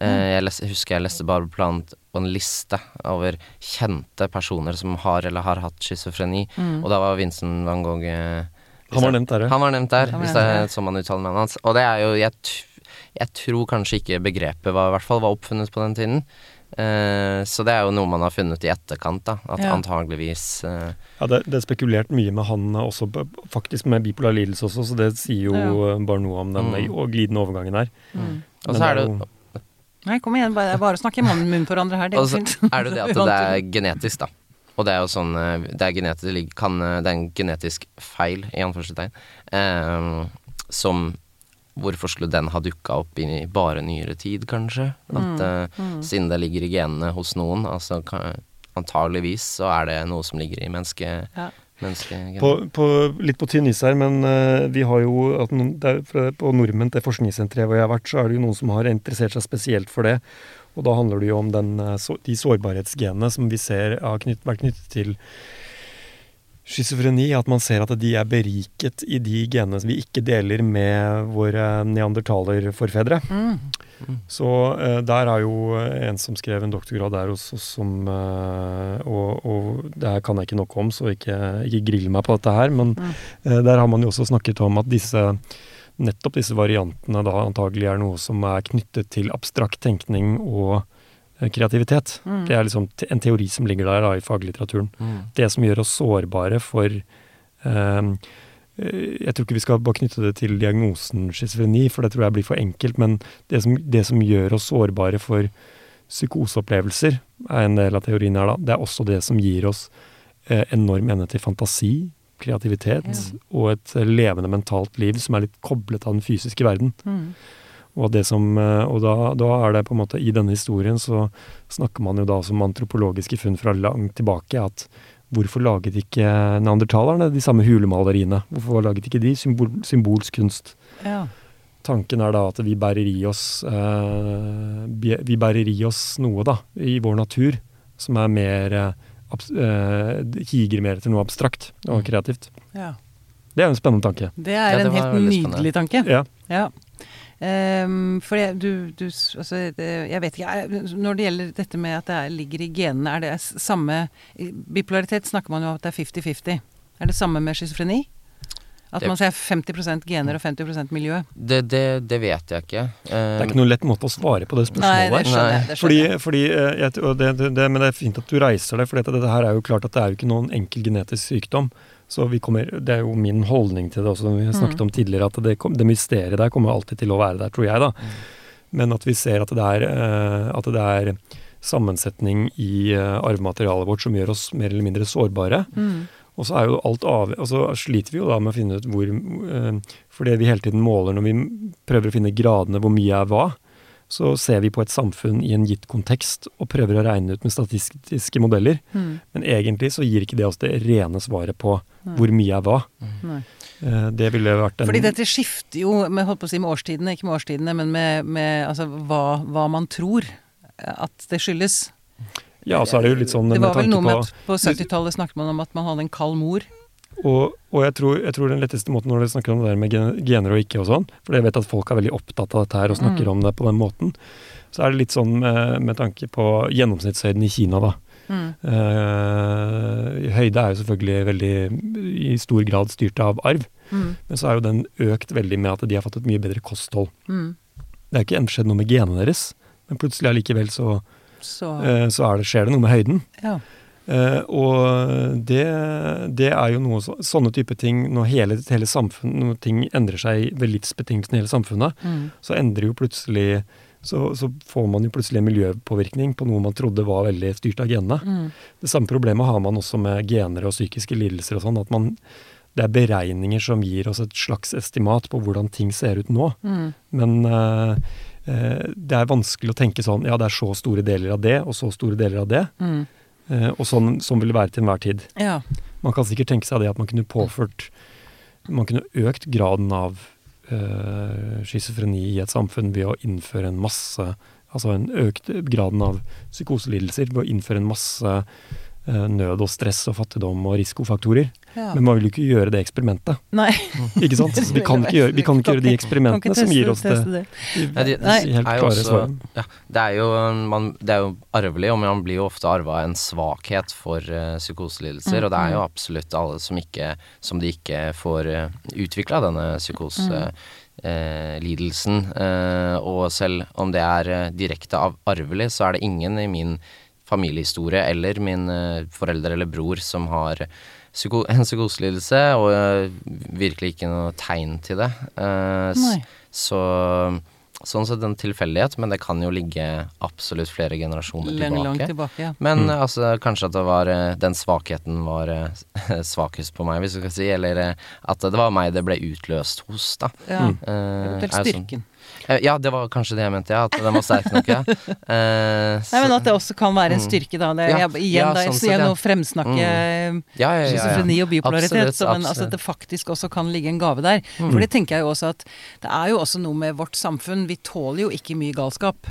Eh, jeg leste, husker jeg leste bare blant på en liste over kjente personer som har eller har hatt schizofreni, Mm. og da var Vincent van Gogh eh, Han var nevnt der, ja. Han var nevnt der, hvis det er sånn man uttaler navnet hans. Og det er jo Jeg, t jeg tror kanskje ikke begrepet var, i hvert fall var oppfunnet på den tiden. Eh, så det er jo noe man har funnet i etterkant, da. At Ja. antageligvis uh, ja det, det er spekulert mye med han også, faktisk med bipolar lidelse også, så det sier jo Ja. eh, bare noe om den Mm. og glidende overgangen her. Mm. Og så er det jo- Nei, kom igjen. Bare, bare snakk i munnen munn på hverandre her. Det Og går så fint. er det det at det er genetisk, da. Og det er jo sånn Det er genetisk, kan, det er en genetisk feil, i anførselstegn, eh, som Hvorfor skulle den ha dukka opp i bare nyere tid, kanskje? At mm. Mm. Siden det ligger i genene hos noen, altså kan, antageligvis så er det noe som ligger i mennesket. Ja. På, på, litt på tynn is her, men uh, vi har jo at noen, det er, På Nordmenn, det forskningssenteret hvor jeg har vært, så er det jo noen som har interessert seg spesielt for det. Og da handler det jo om den, eh, så, de sårbarhetsgenene som vi ser har knytt, vært knyttet til schizofreni. At man ser at de er beriket i de genene vi ikke deler med våre neandertalerforfedre. Mm. Så uh, der er jo en som skrev en doktorgrad der hos oss som uh, og, og det her kan jeg ikke nok om, så ikke, ikke grill meg på dette her. Men Mm. uh, der har man jo også snakket om at disse nettopp disse variantene da antagelig er noe som er knyttet til abstrakt tenkning og eh, kreativitet. Mm. Det er liksom en teori som ligger der da, i faglitteraturen. Mm. Det som gjør oss sårbare for eh, Jeg tror ikke vi skal bare knytte det til diagnosen schizofreni, for det tror jeg blir for enkelt. Men det som, det som gjør oss sårbare for psykoseopplevelser, er en del av teorien her, da. Det er også det som gir oss eh, enorm evne til fantasi, kreativitet Ja. og et levende mentalt liv som er litt koblet av den fysiske verden. Mm. Og, det som, eh, og da, da er det på en måte I denne historien så snakker man jo da som antropologiske funn fra langt tilbake at hvorfor laget ikke neandertalerne de samme hulemaleriene? Hvorfor laget ikke de symbol, symbolsk kunst? Ja. Tanken er da at vi bærer i oss eh, Vi bærer i oss noe da, i vår natur som er mer eh, eh, higer mer til noe abstrakt og kreativt. ja. Det er en spennende tanke. Det er Ja, det en helt nydelig nydelig tanke. Ja. Ja. Ehm, for jeg, du, du altså, det, jeg vet ikke Når det gjelder dette med at det er, ligger i genene, er det samme Bipolaritet snakker man jo om at det er 50-50. Er det samme med schizofreni? At Det- man sier 50% gener og 50% miljø? Det, det, det vet jeg ikke. Det er ikke noen lett måte å svare på det Nei, spørsmålet det der. skjønner jeg. Det Fordi, skjønner fordi eh, jeg, det, Men det er fint at du reiser deg, for dette, dette her er jo klart at det er jo ikke noen enkel genetisk sykdom. Så vi kommer, Det er jo min holdning til det også, som vi har snakket Mm. om tidligere, at det, det mysteriet der kommer alltid til å være der, tror jeg. da. Men at vi ser at det er, eh, at det er sammensetning i uh, arvematerialet vårt som gjør oss mer eller mindre sårbare. Mm. Og så er jo alt av, altså sliter vi jo da med å finne ut hvor uh, For det vi hele tiden måler når vi prøver å finne gradene hvor mye er hva, så ser vi på et samfunn i en gitt kontekst og prøver å regne ut med statistiske modeller. Mm. Men egentlig så gir ikke det oss det rene svaret på hvor mye er hva. Nei. Uh, det ville vært en Fordi dette skifter jo med, holdt på å si, med årstidene, ikke med årstidene, men med, med altså, hva, hva man tror at det skyldes. Ja, så er det jo litt sånn Det var vel noe med at på 70-tallet snakket man om at man hadde en kald mor. Og, og jeg, tror, jeg tror den letteste måten når dere snakker om det der med gener og ikke og sånn, for jeg vet at folk er veldig opptatt av dette her og snakker Mm. om det på den måten, så er det litt sånn med, med tanke på gjennomsnittshøyden i Kina, da. Mm. Uh, høyde er jo selvfølgelig veldig i stor grad styrt av arv, Mm. men så er jo den økt veldig med at de har fått et mye bedre kosthold. Mm. Det er ikke skjedd noe med genene deres, men plutselig allikevel så, Så Uh, så er det, skjer det noe med høyden. ja. Eh, og det, det er jo noe så, sånne type ting når hele, hele samfunn, når ting endrer seg ved livsbetingelsene i hele samfunnet, Mm. så endrer jo plutselig så, så får man jo plutselig en miljøpåvirkning på noe man trodde var veldig styrt av genene. Mm. Det samme problemet har man også med gener og psykiske lidelser og sånn, at man det er beregninger som gir oss et slags estimat på hvordan ting ser ut nå. Mm. Men uh, uh, det er vanskelig å tenke sånn ja, det er så store deler av det, og så store deler av det. Mm. Eh, og sånn, sånn vil det være til enhver tid. Ja. Man kan sikkert tenke seg det at man kunne påført Man kunne økt graden av øh, schizofreni i et samfunn ved å innføre en masse Altså en økt graden av psykoselidelser ved å innføre en masse nød og stress og fattigdom og risikofaktorer. ja. Men man vil jo ikke gjøre det eksperimentet. Nei. Ikke sant? Vi kan ikke gjøre, vi kan ikke gjøre de eksperimentene som gir oss det, det. Nei, de- de helt er klare også- svaret. Ja, det er jo, man, det er jo arvelig, og man blir jo ofte arva en svakhet for uh, psykoselidelser. Mm, Og det er jo mm. absolutt alle som, ikke, som de ikke får uh, utvikla denne psykoselidelsen. Eh, og selv om det er eh, direkte av arvelig, så er det ingen i min familiehistorie eller min uh, forelder eller bror som har psyko en psykoselidelse, og eh, virkelig ikke noe tegn til det. Eh, så sånn sett en tilfeldighet, men det kan jo ligge absolutt flere generasjoner Lenge tilbake. langt tilbake, ja. Men Mm. eh, altså, kanskje at det var eh, den svakheten var eh, svakest på meg, hvis du kan si. Eller eh, at det var meg det ble utløst hos, da. ja. Eh, Eventuelt er sånn- styrken. Eh, ja, det var kanskje det jeg mente, ja. At den var sterk nok, ja. Eh, Nei, men at det også kan være en Mm. styrke, da. Det, Ja, jeg, igjen, ja, da, sånn jeg ja. nå fremsnakke ja, ja, ja, ja. schizofreni og bipolaritet, Absolutt, så, men altså, at det faktisk også kan ligge en gave der. Mm. For det tenker jeg jo også at det er jo også noe med vårt samfunn. Vi tåler jo ikke mye galskap,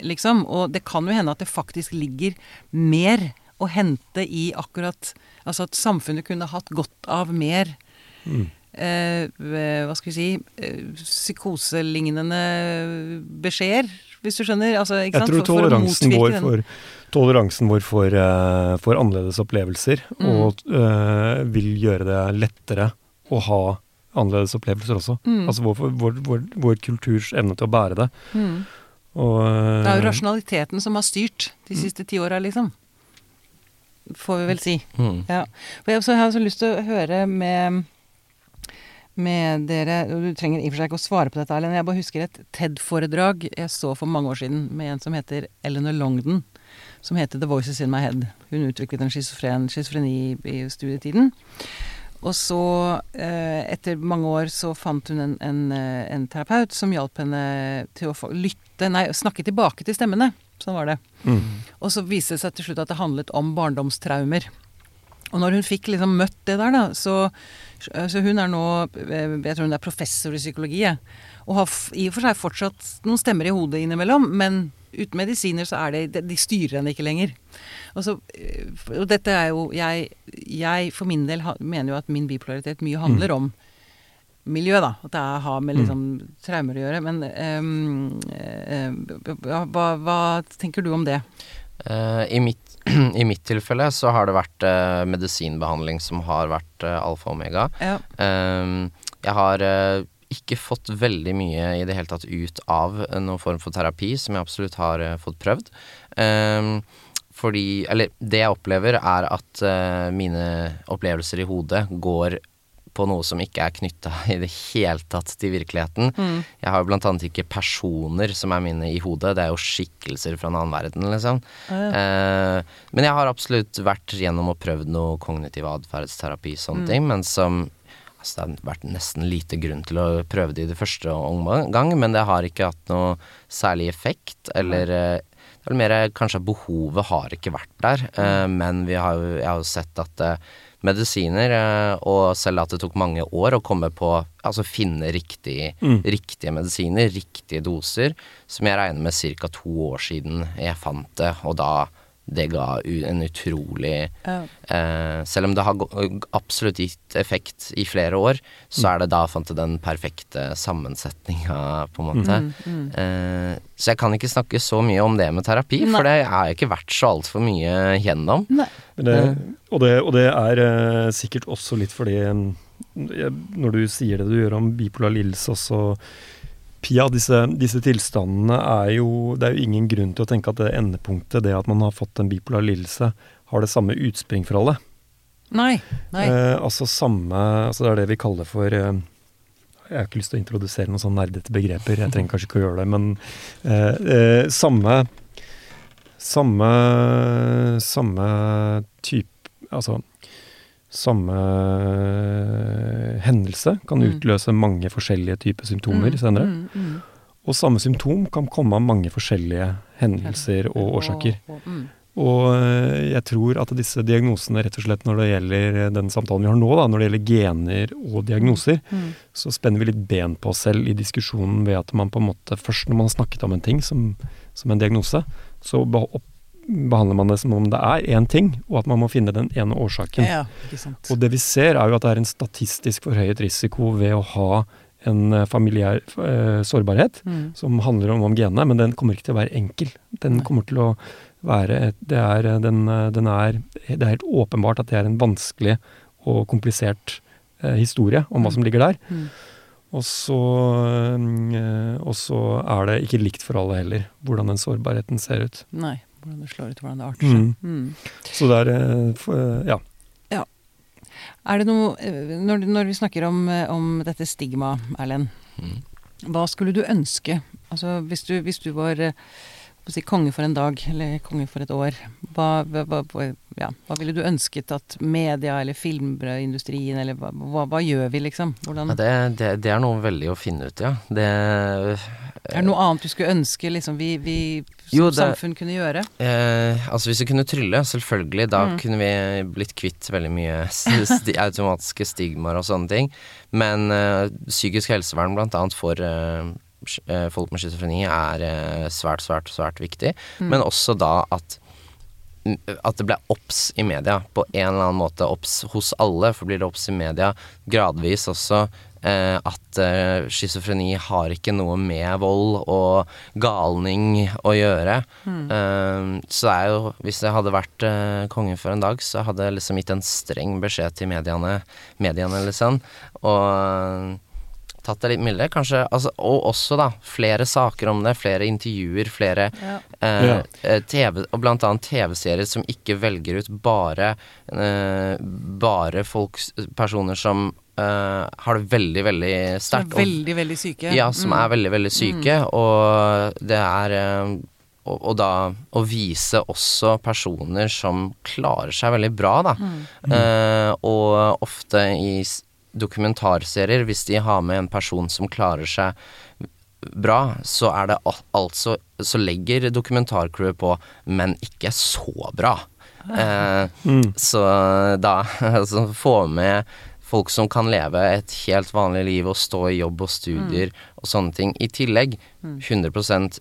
liksom. Og det kan jo hende at det faktisk ligger mer å hente i akkurat Altså at samfunnet kunne hatt godt av mer Mm. Eh, hva skal vi si eh, psykoselignende beskjeder, hvis du skjønner? Altså, ikke Jeg sant? tror For- toleransen vår for, toleransen vår for, eh, for annerledes opplevelser Mm. og eh, vil gjøre det lettere å ha annerledes opplevelser også. Mm. Altså vår, vår, vår, vår kulturs evne til å bære det. mm. Og, eh, Det er jo rasjonaliteten som har styrt de siste ti åra, liksom. Får vi vel si. Mm. Ja. For jeg, så jeg har så lyst til å høre med, med dere og Du trenger i og for seg ikke å svare på dette, Erlend. Jeg bare husker et TED-foredrag jeg så for mange år siden med en som heter Eleanor Longden. Som heter The Voices In My Head. Hun utviklet en schizofren, schizofreni i studietiden. Og så, eh, etter mange år, så fant hun en, en, eh, en terapeut som hjalp henne til å lytte Nei, snakke tilbake til stemmene. Sånn var det. mm. Og så viste det seg til slutt at det handlet om barndomstraumer. Og når hun fikk liksom møtt det der, da, så, så hun er nå eh, Jeg tror hun er professor i psykologi. Og har i og for seg fortsatt noen stemmer i hodet innimellom, men uten medisiner så er det de- styrer henne ikke lenger. Og, så, eh, og dette er jo jeg, jeg for min del mener jo at min bipolaritet mye handler om miljø, da. At det har med liksom traumer å gjøre. Men um, uh, hva, hva tenker du om det? Uh, i, mitt, I mitt tilfelle så har det vært uh, medisinbehandling som har vært uh, alfa og omega. Ja. Um, jeg har uh, ikke fått veldig mye i det hele tatt ut av noen form for terapi, som jeg absolutt har fått prøvd. Um, fordi Eller det jeg opplever, er at mine opplevelser i hodet går på noe som ikke er knytta i det hele tatt til virkeligheten. Mm. Jeg har jo blant annet ikke personer som er mine i hodet, det er jo skikkelser fra en annen verden, liksom. Eh, men jeg har absolutt vært gjennom og prøvd noe kognitiv atferdsterapi, sånne ting, men som Altså, det har vært nesten lite grunn til å prøve det i det første omgang, men det har ikke hatt noe særlig effekt, eller eh, det er vel mer kanskje behovet har ikke vært der, eh, men vi har jeg har jo sett at eh, medisiner, eh, og selv at det tok mange år å komme på Altså finne riktig, riktige medisiner, riktige doser, som jeg regner med ca. to år siden jeg fant det, og da det ga en utrolig Ja. eh, Selv om det har absolutt gitt effekt i flere år, så er det da fant jeg den perfekte sammensetninga, på en måte. Eh, så jeg kan ikke snakke så mye om det med terapi, Nei. for det har jeg ikke vært så altfor mye gjennom. Men det, og, det, og det er eh, sikkert også litt fordi mm, jeg, Når du sier det du gjør om bipolar lidelse også Pia, disse, disse tilstandene er jo Det er jo ingen grunn til å tenke at det endepunktet, det at man har fått en bipolar lidelse, har det samme utspring for alle. Nei. Nei. Eh, altså samme altså Det er det vi kaller for eh, Jeg har ikke lyst til å introdusere noen sånn nerdete begreper, jeg trenger kanskje ikke å gjøre det, men eh, eh, samme Samme Samme type Altså samme hendelse kan Mm. utløse mange forskjellige typer symptomer senere. Mm, mm. Og samme symptom kan komme av mange forskjellige hendelser og årsaker. Og, mm. Øh, jeg tror at disse diagnosene, rett og slett når det gjelder øh, den samtalen vi har nå, da, når det gjelder gener og diagnoser, Mm. så spenner vi litt ben på oss selv i diskusjonen ved at man på en måte først når man har snakket om en ting som, som en diagnose, så behandler man det som om det er én ting, og at man må finne den ene årsaken. Ja. Og det vi ser er jo at det er en statistisk forhøyet risiko ved å ha en øh, familiær eh, sårbarhet Mm. som handler om, om genene, men den kommer ikke til å være enkel. Den kommer til å være et, det, er, den, den er, det er helt åpenbart at det er en vanskelig og komplisert eh, historie om hva Mm. som ligger der. Mm. Og så, eh, og så er det ikke likt for alle heller, hvordan den sårbarheten ser ut. Nei. Hvordan det slår ut, hvordan det arter seg. Mm. Mm. Så det er ja. eh, Ja. Er det noe eh, Når, når vi snakker om, eh, om dette stigma, Erlend, Mm. hva skulle du ønske? Altså hvis du, hvis du var hva si, konge for en dag, eller konge for et år, hva, hva, hva, ja, hva ville du ønsket at media eller filmindustrien, eller hva, gjør vi, liksom? Hvordan, Ja, det, det, det er noe veldig å finne ut, ja. Det er det noe annet du skulle ønske liksom, vi, vi som Jo, det- samfunn kunne gjøre? Eh, altså Hvis vi kunne trylle, selvfølgelig, da Mm. kunne vi blitt kvitt veldig mye sti automatiske stigmaer og sånne ting. Men eh, psykisk helsevern blant annet for eh, folk med schizofreni er eh, svært, svært, svært viktig. Mm. Men også da at at det ble obs i media, på en eller annen måte obs hos alle, for blir det obs i media gradvis også eh, at eh, schizofreni har ikke noe med vold og galning å gjøre. Eh, så det er jo Hvis jeg hadde vært eh, konge for en dag, så hadde jeg liksom gitt en streng beskjed til mediene, mediene liksom, og tatt det litt mildere, kanskje. Altså, og også, da, flere saker om det, flere intervjuer, flere Ja. eh, Ja. eh, TV, og blant annet TV-serier som ikke velger ut bare eh, Bare folk, personer som Uh, har det veldig, veldig Som er sterkt. veldig, veldig syke. ja, som Mm. er veldig, veldig syke, og det er uh, og, og da å vise også personer som klarer seg veldig bra, da. Mm. Uh, og ofte i dokumentarserier, hvis de har med en person som klarer seg bra, så er det al altså Så legger dokumentarcrewet på 'men ikke så bra'. Eh, Mm. så da altså, få med folk som kan leve et helt vanlig liv og stå i jobb og studier og sånne ting. I tillegg, 100%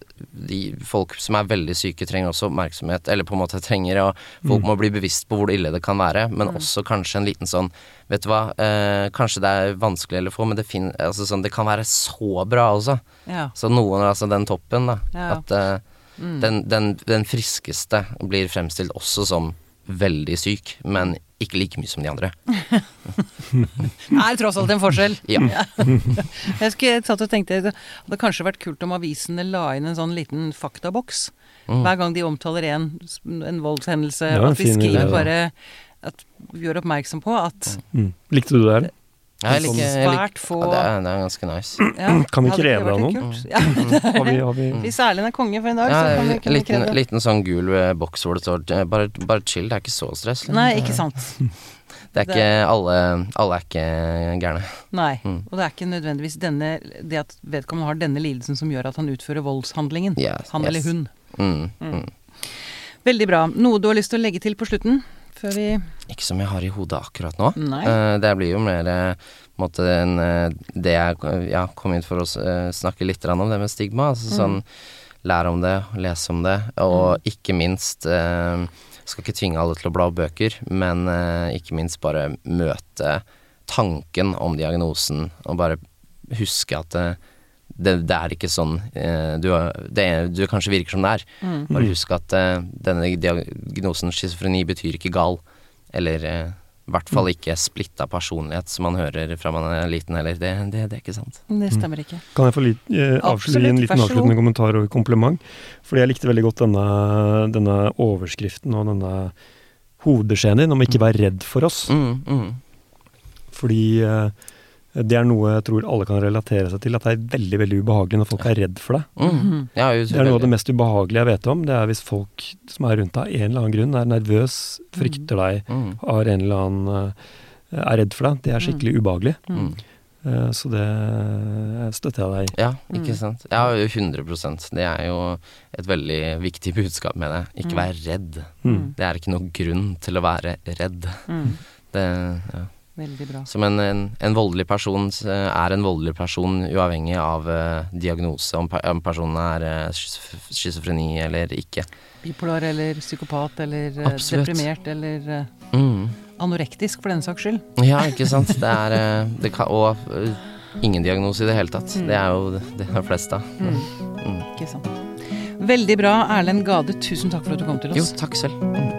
de folk som er veldig syke, trenger også oppmerksomhet, eller på en måte trenger å Folk må bli bevisst på hvor ille det kan være, men også kanskje en liten sånn Vet du hva, eh, kanskje det er vanskelig eller få, men det, fin altså, sånn, det kan være så bra også. Ja. Så noen, altså den toppen, da. Ja. At eh, Mm. den, den, den friskeste blir fremstilt også som veldig syk, men ikke like mye som de andre. Det er tross alt en forskjell. Ja. Jeg, skulle, jeg satt og tenkte det hadde kanskje vært kult om avisene la inn en sånn liten faktaboks. Mm. Hver gang de omtaler en, en voldshendelse, at idé, skriver bare at vi gjør oppmerksom på at Mm. Likte du det her? Ja, jeg liker, jeg liker få ja, det, er, det er ganske nice. ja, Kan vi kreve av noen? Ja. Har vi, har vi Hvis Erlend er konge for en dag, Ja, så kan vi, kan liten, kreve det. liten sånn gul eh, boks hvor det står eh, bare, bare chill, det er ikke så stress. liksom. Nei, ikke sant. Det er ikke alle Alle er ikke gærne. Nei. Mm. Og det er ikke nødvendigvis denne, det at vedkommende har denne lidelsen som gjør at han utfører voldshandlingen. Yes, Han yes. eller hun. Mm, mm. Veldig bra. Noe du har lyst til å legge til på slutten? Før vi Ikke som jeg har i hodet akkurat nå. Nei. Eh, det blir jo mer eh, måte en, eh, det jeg ja, kom inn for å snakke litt om, det med stigma. Altså sånn lære om det, lese om det, og ikke minst Skal ikke tvinge alle til å bla opp bøker, men ikke minst bare møte tanken om diagnosen, og bare huske at det, det, er ikke sånn eh, du, det, du kanskje virker som det er. Bare husk at eh, denne diagnosen schizofreni betyr ikke gal, eller eh, i hvert fall ikke splitta personlighet, som man hører fra man er liten heller. Det, det, det er ikke sant. Det stemmer ikke. Kan jeg få litt, eh, avslutte, gi en liten avsluttende kommentar og kompliment? Fordi jeg likte veldig godt denne, denne overskriften og denne hovedbeskjeden din om ikke være redd for oss. Mm, mm. Fordi eh, det er noe jeg tror alle kan relatere seg til, at det er veldig veldig ubehagelig når folk er redd for deg. Mm. Ja, Det er noe av det mest ubehagelige jeg vet om. Det er hvis folk som er rundt deg av en eller annen grunn er nervøs, frykter deg, mm. har en eller annen eh, er redd for deg. Det er skikkelig ubehagelig. Mm. Eh, Så det eh, støtter jeg deg i. Ja, ikke sant. Ja, jo 100 Det er jo et veldig viktig budskap med det. Ikke vær redd. Mm. Det er ikke noen grunn til å være redd. Mm. Det, ja. Som en, en, en voldelig person eh, er en voldelig person uavhengig av uh, diagnose, om, per, om personen er uh, schizofreni eller ikke. Bipolar eller psykopat eller uh, deprimert eller uh, Mm. anorektisk, for den saks skyld. Ja, ikke sant. Det er det kan, Og ingen diagnose i det hele tatt. Det er jo det de fleste av. Mm. Ikke sant. Veldig bra. Erlend Gade, tusen takk for at du kom til oss. Jo, takk selv.